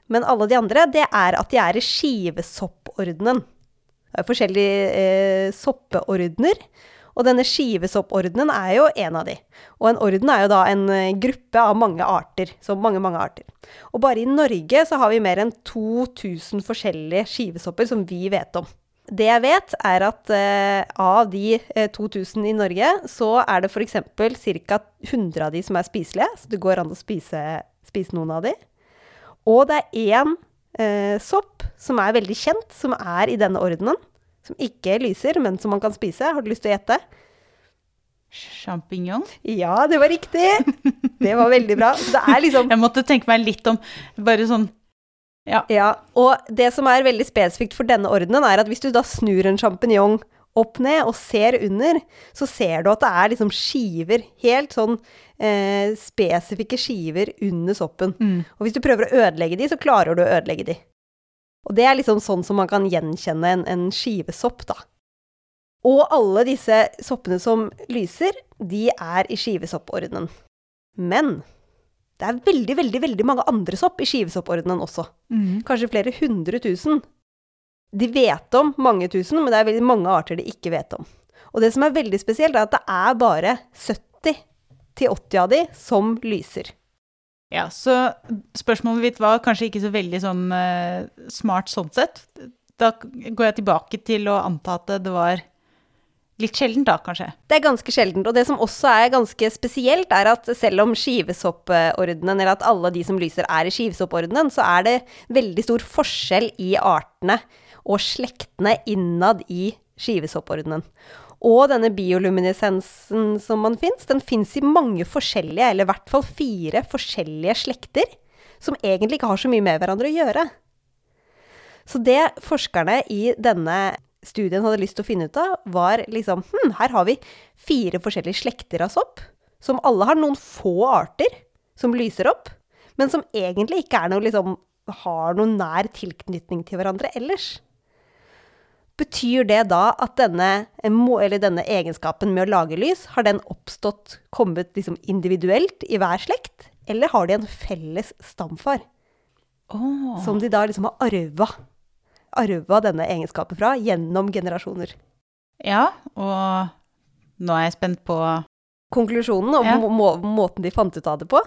men alle de andre, det er at de er i skivesoppordenen. Det er forskjellige eh, soppeordener, og denne skivesoppordenen er jo en av de. Og en orden er jo da en eh, gruppe av mange arter, så mange, mange arter. Og bare i Norge så har vi mer enn 2000 forskjellige skivesopper som vi vet om. Det jeg vet, er at eh, av de eh, 2000 i Norge, så er det f.eks. ca. 100 av de som er spiselige, så det går an å spise, spise noen av de. Og det er én eh, sopp som er veldig kjent, som er i denne ordenen. Som ikke lyser, men som man kan spise. Har du lyst til å gjette? Sjampinjong. Ja, det var riktig! Det var veldig bra. Det er liksom Jeg måtte tenke meg litt om bare sånn Ja, og det som er veldig spesifikt for denne ordenen, er at hvis du da snur en sjampinjong opp ned og ser under, så ser du at det er liksom skiver, helt sånn eh, spesifikke skiver under soppen. mm. Og hvis du prøver å ødelegge de, så klarer du å ødelegge de. Og det er liksom sånn som man kan gjenkjenne en, en skivesopp, da. Og alle disse soppene som lyser, de er i skivesoppordenen. Men Det er veldig, veldig, veldig mange andre sopp i skivesoppordenen også. Kanskje flere hundre tusen. De vet om mange tusen, men det er veldig mange arter de ikke vet om. Og det som er veldig spesielt, er at det er bare 70-80 av de som lyser. Ja, så spørsmålet mitt var kanskje ikke så veldig sånn uh, smart sånn sett. Da går jeg tilbake til å anta at det var litt sjeldent da, kanskje. Det er ganske sjeldent. Og det som også er ganske spesielt, er at selv om skivesoppordenen, eller at alle de som lyser er i skivesoppordenen, så er det veldig stor forskjell i artene og slektene innad i skivesoppordenen. Og denne bioluminescensen som man fins, den fins i mange forskjellige, eller i hvert fall fire forskjellige slekter, som egentlig ikke har så mye med hverandre å gjøre. Så det forskerne i denne studien hadde lyst til å finne ut av, var liksom hm, her har vi fire forskjellige slekter av sopp, som alle har noen få arter som lyser opp, men som egentlig ikke noe liksom har noen nær tilknytning til hverandre ellers. Betyr det da at denne, denne, egenskapen med å lage lys, har den oppstått, kommet liksom individuelt i hver slekt? Eller har de en felles stamfar? Oh. Som de da liksom har arva. Arva denne egenskapen fra gjennom generasjoner. Ja, og nå er jeg spent på Konklusjonen og ja. må måten de fant ut av det på.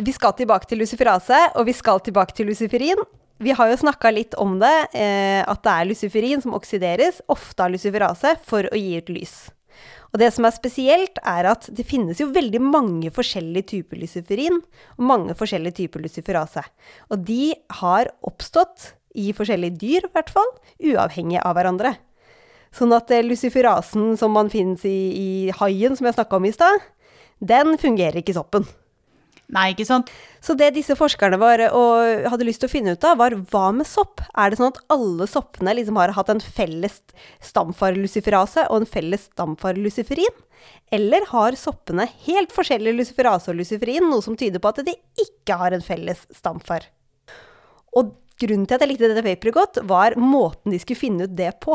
Vi skal tilbake til luciferase, og vi skal tilbake til luciferin. Vi har jo snakka litt om det, eh, at det er luciferin som oksideres, ofte av luciferase, for å gi ut lys. Og det som er spesielt, er at det finnes jo veldig mange forskjellige typer luciferin, og mange forskjellige typer luciferase. Og de har oppstått i forskjellige dyr, i hvert fall, uavhengig av hverandre. Sånn at eh, luciferasen som man finnes i, i haien, som jeg snakka om i stad, den fungerer ikke i soppen. Nei, ikke sant? Så det disse forskerne var, hadde lyst til å finne ut av, var hva med sopp? Er det sånn at alle soppene liksom har hatt en felles stamfar-luciferase og en felles stamfar-luciferin? Eller har soppene helt forskjellig luciferase og luciferin, noe som tyder på at de ikke har en felles stamfar? Og grunnen til at jeg likte dette paperet godt, var måten de skulle finne ut det på.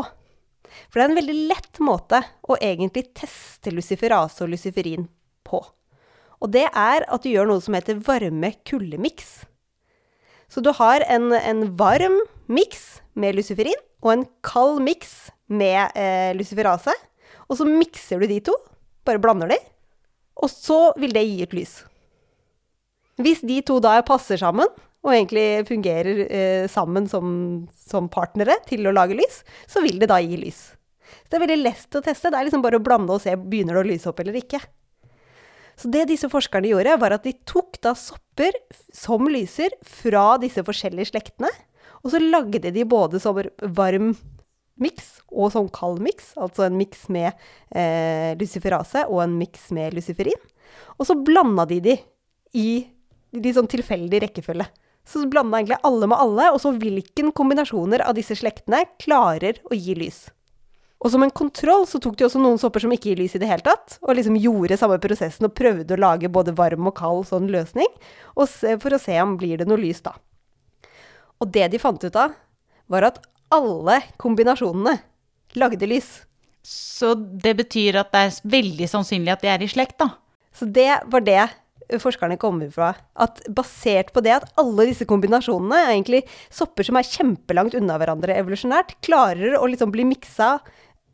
For det er en veldig lett måte å egentlig teste luciferase og luciferin på. Og det er at du gjør noe som heter varme-kulde-miks. Så du har en, en varm miks med luciferin og en kald miks med eh, luciferase. Og så mikser du de to, bare blander de, og så vil det gi et lys. Hvis de to da passer sammen, og egentlig fungerer eh, sammen som, som, partnere til å lage lys, så vil det da gi lys. Så det er veldig lett å teste. Det er liksom bare å blande og se begynner det å lyse opp eller ikke. Så det disse forskerne gjorde, var at de tok da sopper som lyser fra disse forskjellige slektene, og så lagde de både som varm miks og som kald miks, altså en miks med eh, luciferase og en miks med luciferin. Og så blanda de de i litt sånn tilfeldig rekkefølge. Så blanda egentlig alle med alle, og så hvilken kombinasjoner av disse slektene klarer å gi lys. Og som en kontroll så tok de også noen sopper som ikke gir lys i det hele tatt, og liksom gjorde samme prosessen og prøvde å lage både varm og kald sånn løsning, se, for å se om blir det noe lys da. Og det de fant ut av, var at alle kombinasjonene lagde lys. Så det betyr at det er veldig sannsynlig at de er i slekt, da? Så det var det forskerne kommer fra. At basert på det at alle disse kombinasjonene, egentlig sopper som er kjempelangt unna hverandre evolusjonært, klarer å liksom bli miksa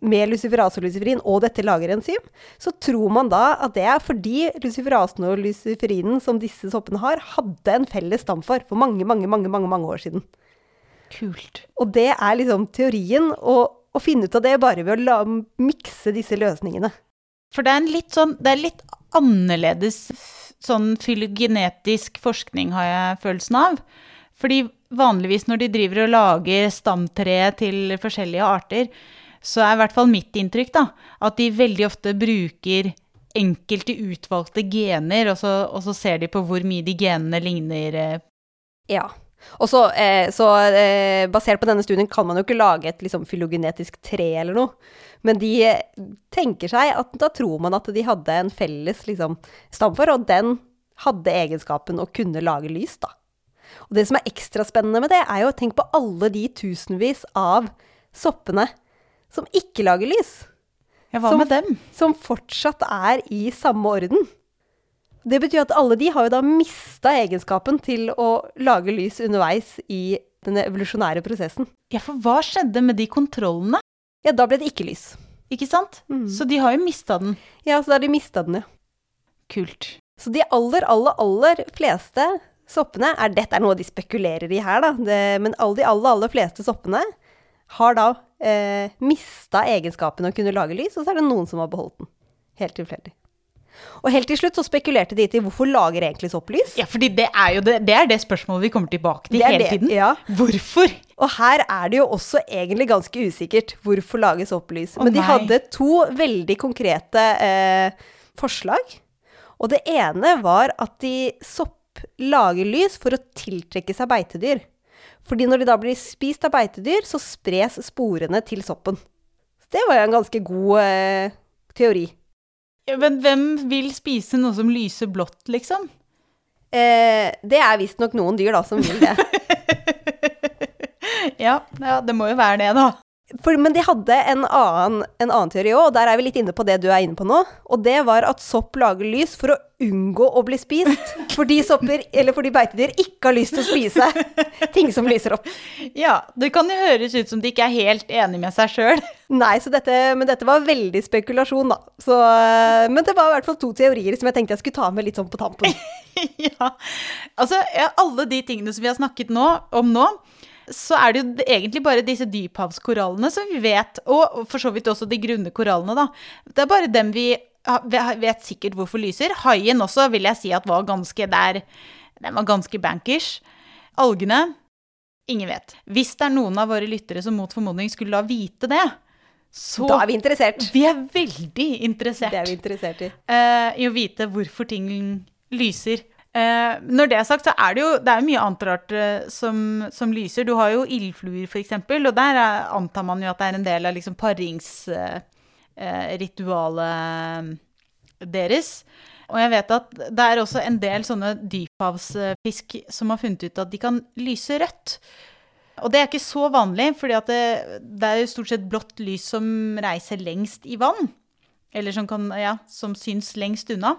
med luciferase og luciferin og dette lagerenzym, så tror man da at det er fordi luciferasen og luciferinen som disse soppene har, hadde en felles stamfar for mange, mange, mange, mange, mange år siden. Kult. Og det er liksom teorien, å, å finne ut av det bare ved å la, mikse disse løsningene. For det er en litt sånn Det er litt annerledes sånn fylogenetisk forskning, har jeg følelsen av. Fordi vanligvis når de driver og lager stamtreet til forskjellige arter, så er i hvert fall mitt inntrykk da, at de veldig ofte bruker enkelte utvalgte gener, og så, og så ser de på hvor mye de genene ligner. Eh. Ja. Og så, eh, så eh, basert på denne studien kan man jo ikke lage et liksom, filogenetisk tre eller noe. Men de eh, tenker seg at da tror man at de hadde en felles liksom, stamfar, og den hadde egenskapen å kunne lage lys, da. Og det som er ekstra spennende med det, er jo å tenke på alle de tusenvis av soppene som ikke lager lys. Ja, hva som, med dem? Som fortsatt er i samme orden. Det betyr at alle de har jo da mista egenskapen til å lage lys underveis i den evolusjonære prosessen. Ja, for hva skjedde med de kontrollene? Ja, da ble det ikke lys. Ikke sant? Mm. Så de har jo mista den. Ja, så da har de mista den, ja. Kult. Så de aller, aller, aller fleste soppene er Dette er noe de spekulerer i her, da. Det, men alle de aller, aller fleste soppene har da eh, mista egenskapen å kunne lage lys, og så er det noen som har beholdt den. Helt tilfeldig. Og helt til slutt så spekulerte de til hvorfor lager egentlig sopp lys? Ja, fordi det er jo det, det, er det spørsmålet vi kommer tilbake til hele det, tiden. ja. Hvorfor? Og her er det jo også egentlig ganske usikkert hvorfor lager sopplys. lys. Men de hadde to veldig konkrete eh, forslag. Og det ene var at de sopp lager lys for å tiltrekke seg beitedyr. Fordi når de da blir spist av beitedyr, så spres sporene til soppen. Så det var jo en ganske god eh, teori. Ja, Men hvem vil spise noe som lyser blått, liksom? Eh, det er visstnok noen dyr da som vil det. Ja, ja, det må jo være det, da. For, men de hadde en annen, en annen teori òg, og der er vi litt inne på det du er inne på nå. Og det var at sopp lager lys for å unngå å bli spist. Fordi sopper, eller fordi beitedyr ikke har lyst til å spise ting som lyser opp. Ja, det kan jo høres ut som de ikke er helt enig med seg sjøl. Nei, så dette, men dette var veldig spekulasjon, da. Så, eh, men det var i hvert fall to teorier som jeg tenkte jeg skulle ta med litt sånn på tampen. ja. Altså, alle de tingene som vi har snakket nå, om nå, så er det jo egentlig bare disse dyphavskorallene som vi vet, og for så vidt også de grunne korallene, da. Det er bare dem vi vet sikkert hvorfor lyser. Haien også vil jeg si at var ganske der Den var ganske bankers. Algene ingen vet. Hvis det er noen av våre lyttere som mot formodning skulle la vite det, så Da er vi interessert. Vi er veldig interessert Det er vi interessert i. Uh, i å vite hvorfor ting lyser. Eh, når det er sagt, så er det jo det er mye annet rart eh, som, som lyser. Du har jo ildfluer, f.eks., og der er, antar man jo at det er en del av liksom paringsritualet deres. Og jeg vet at det er også en del sånne dyphavsfisk som har funnet ut at de kan lyse rødt. Og det er ikke så vanlig, for det, det er jo stort sett blått lys som reiser lengst i vann. Eller som, kan, ja, som syns lengst unna.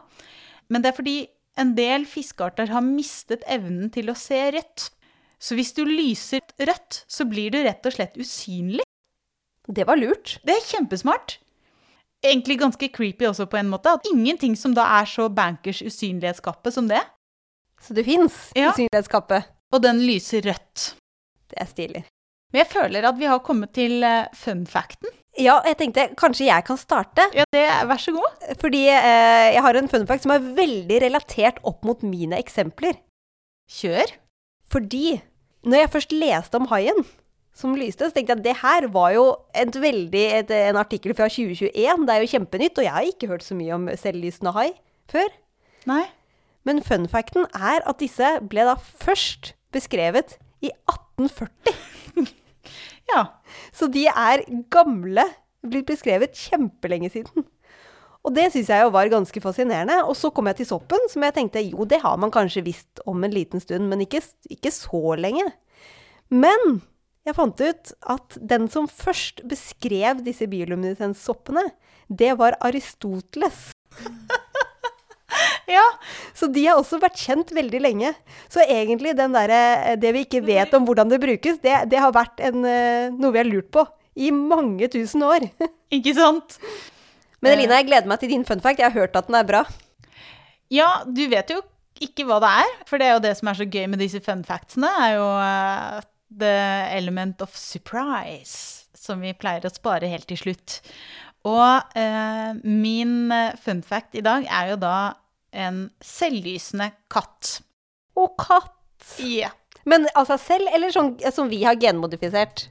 Men det er fordi en del fiskearter har mistet evnen til å se rødt. Så hvis du lyser rødt, så blir du rett og slett usynlig. Det var lurt. Det er kjempesmart. Egentlig ganske creepy også på en måte. At ingenting som da er så bankers usynlighetskappe som det. Så det fins Ja. usynlighetskappe. Og den lyser rødt. Det er stilig. Men jeg føler at vi har kommet til eh, fun facten. Ja, jeg tenkte kanskje jeg kan starte. Ja, det, vær så god. Fordi eh, jeg har en fun fact som er veldig relatert opp mot mine eksempler. Kjør. Fordi når jeg først leste om haien som lyste, så tenkte jeg at det her var jo et veldig, et, en artikkel fra 2021. Det er jo kjempenytt, og jeg har ikke hørt så mye om selvlysende hai før. Nei. Men fun facten er at disse ble da først beskrevet i 1840. Ja. Så de er gamle, blitt beskrevet kjempelenge siden. Og det syns jeg jo var ganske fascinerende. Og så kom jeg til soppen, som jeg tenkte jo, det har man kanskje visst om en liten stund, men ikke, ikke så lenge. Men jeg fant ut at den som først beskrev disse bioluminescenssoppene, det var Aristoteles. Ja. Så de har også vært kjent veldig lenge. Så egentlig den derre Det vi ikke vet om hvordan det brukes, det, det har vært en, eh, noe vi har lurt på i mange tusen år. Ikke sant? Men Elina, jeg gleder meg til din fun fact. Jeg har hørt at den er bra. Ja, du vet jo ikke hva det er, for det er jo det som er så gøy med disse fun factsene, er jo uh, the element of surprise, som vi pleier å spare helt til slutt. Og uh, min eh, fun fact i dag er jo da en selvlysende katt. Og katt. Ja. Men av seg selv, eller sånn som vi har genmodifisert?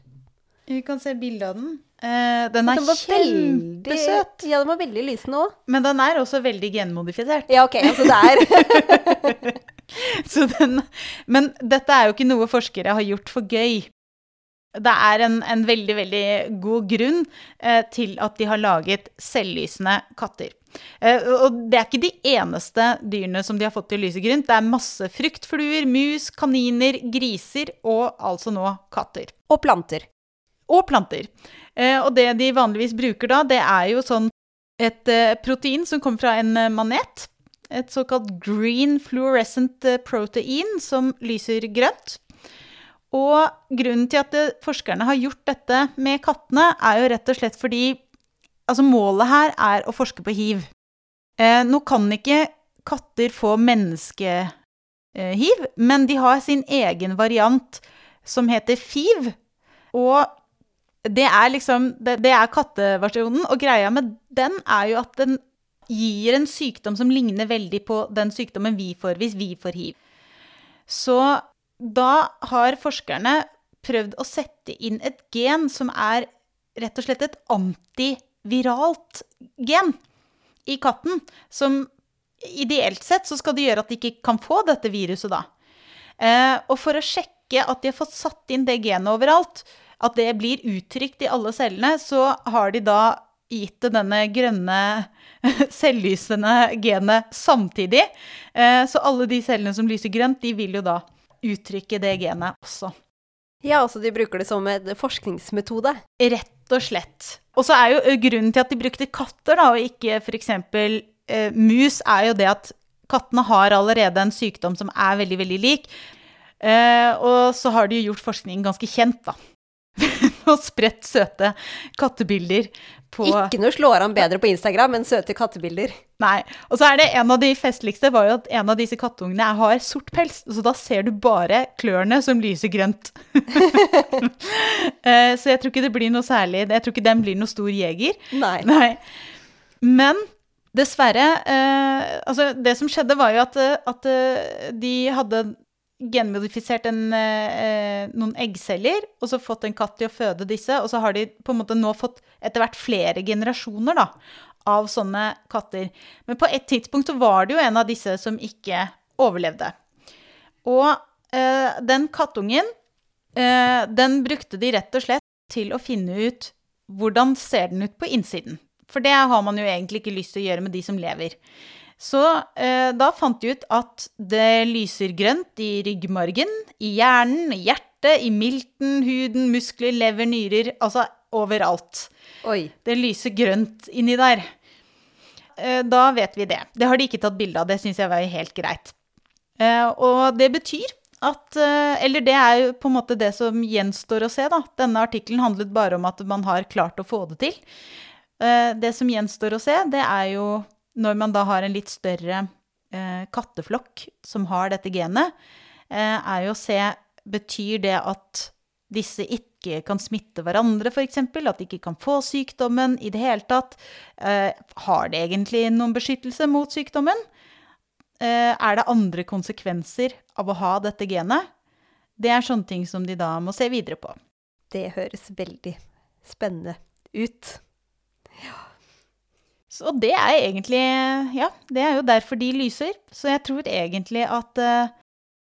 Vi kan se bilde av den. Eh, den er Den veldig- kjempesøt, Ja, den var veldig lysende òg. men den er også veldig genmodifisert. Ja, ok, altså det er Så den, men dette er jo ikke noe forskere har gjort for gøy. Det er en, en veldig, veldig god grunn eh, til at de har laget selvlysende katter. Eh, og det er ikke de eneste dyrene som de har fått til å lyse grønt. Det er masse fruktfluer, mus, kaniner, griser og altså nå katter. Og planter. Og planter. Eh, og det de vanligvis bruker da, det er jo sånn et eh, protein som kommer fra en eh, manet. et såkalt green fluorescent eh, protein som lyser grønt. Og grunnen til at det, forskerne har gjort dette med kattene, er jo rett og slett fordi altså målet her er å forske på hiv. Eh, nå kan ikke katter få menneskehiv, men de har sin egen variant som heter FIV. Og det er liksom Det, det er katteversjonen, og greia med den er jo at den gir en sykdom som ligner veldig på den sykdommen vi får hvis vi får hiv. Så da har forskerne prøvd å sette inn et gen som er rett og slett et antiviralt gen i katten. Som ideelt sett så skal det gjøre at de ikke kan få dette viruset, da. Eh, og for å sjekke at de har fått satt inn det genet overalt, at det blir uttrykt i alle cellene, så har de da gitt det denne grønne, selvlysende genet samtidig. Eh, så alle de cellene som lyser grønt, de vil jo da uttrykke det genet også. Ja, altså de bruker det som en forskningsmetode. Rett og slett. Og så er jo grunnen til at de brukte katter, da, og ikke f.eks. Eh, mus, er jo det at kattene har allerede en sykdom som er veldig, veldig lik. Eh, og så har de gjort forskningen ganske kjent, da. og spredt søte kattebilder på Ikke noe slår an bedre på Instagram enn søte kattebilder. Nei. Og så er det en av de festligste var jo at en av disse kattungene har sort pels, så da ser du bare klørne som lyser grønt. Eh, så jeg tror ikke det blir noe særlig Jeg tror ikke den blir noe stor jeger. Nei. Nei. Men dessverre eh, Altså, det som skjedde, var jo at, at de hadde genmodifisert en, eh, noen eggceller, og så fått en katt til å føde disse. Og så har de på en måte nå fått etter hvert flere generasjoner da, av sånne katter. Men på et tidspunkt så var det jo en av disse som ikke overlevde. Og eh, den kattungen, eh, den brukte de rett og slett til å finne ut hvordan ser den ut på innsiden. For det har man jo egentlig ikke lyst til å gjøre med de som lever. Så eh, da fant de ut at det lyser grønt i ryggmargen, i hjernen, i hjertet, i milten, huden, muskler, lever, nyrer Altså overalt. Oi. Det lyser grønt inni der. Eh, da vet vi det. Det har de ikke tatt bilde av, det syns jeg var helt greit. Eh, og det betyr at eh, Eller det er jo på en måte det som gjenstår å se, da. Denne artikkelen handlet bare om at man har klart å få det til. Eh, det som gjenstår å se, det er jo når man da har en litt større eh, katteflokk som har dette genet, eh, er jo å se Betyr det at disse ikke kan smitte hverandre, f.eks.? At de ikke kan få sykdommen i det hele tatt? Eh, har det egentlig noen beskyttelse mot sykdommen? Eh, er det andre konsekvenser av å ha dette genet? Det er sånne ting som de da må se videre på. Det høres veldig spennende ut. Så det er egentlig Ja, det er jo derfor de lyser. Så jeg tror egentlig at uh,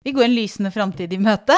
vi går en lysende framtid i møte.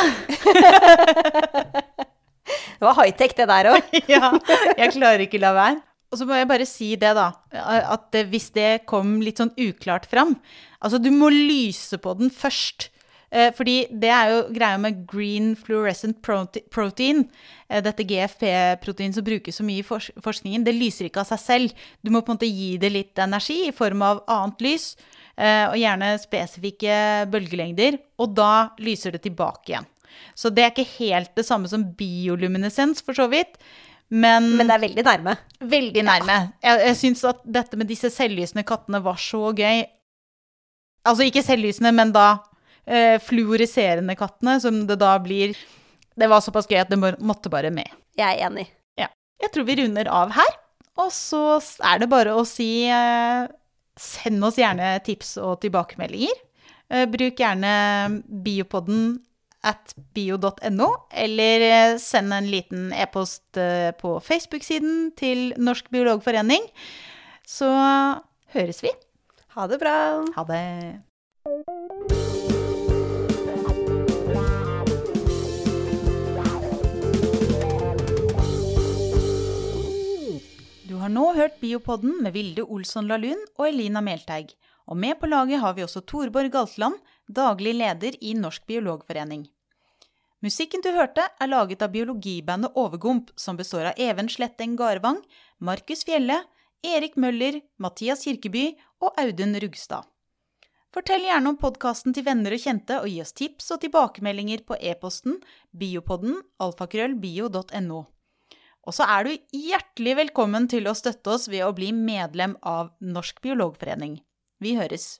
det var high-tech, det der òg. ja. Jeg klarer ikke la være. Og så må jeg bare si det, da. At hvis det kom litt sånn uklart fram Altså, du må lyse på den først. Eh, fordi det er jo greia med green fluorescent protein, eh, dette GFP-protein som brukes så mye i forskningen, det lyser ikke av seg selv. Du må på en måte gi det litt energi i form av annet lys, eh, og gjerne spesifikke bølgelengder, og da lyser det tilbake igjen. Så det er ikke helt det samme som bioluminescens, for så vidt. Men, Men det er veldig nærme. Veldig nærme. Ja. Jeg, jeg syns at dette med disse selvlysende kattene var så gøy. Altså ikke selvlysende, men da eh, fluoriserende kattene, som det da blir. Det var såpass gøy at det måtte bare med. Jeg er enig. Ja. Jeg tror vi runder av her. Og så er det bare å si eh, Send oss gjerne tips og tilbakemeldinger. Eh, bruk gjerne biopodden at bio.no, eller eh, send en liten e-post eh, på Facebook-siden til Norsk biologforening. Så høres vi. Ha det bra. Ha det. Har nå hørt Biopodden med Vilde Olsson Lahlun og Elina Melteig. Og med på laget har vi også Torborg Galtland, daglig leder i Norsk biologforening. Musikken du hørte, er laget av biologibandet Overgump, som består av Even Sletteng Garvang, Markus Fjelle, Erik Møller, Mathias Kirkeby og Audun Rugstad. Fortell gjerne om podkasten til venner og kjente, og gi oss tips og tilbakemeldinger på e-posten biopodden alfakrøllbio.no. Og så er du hjertelig velkommen til å støtte oss ved å bli medlem av Norsk biologforening. Vi høres!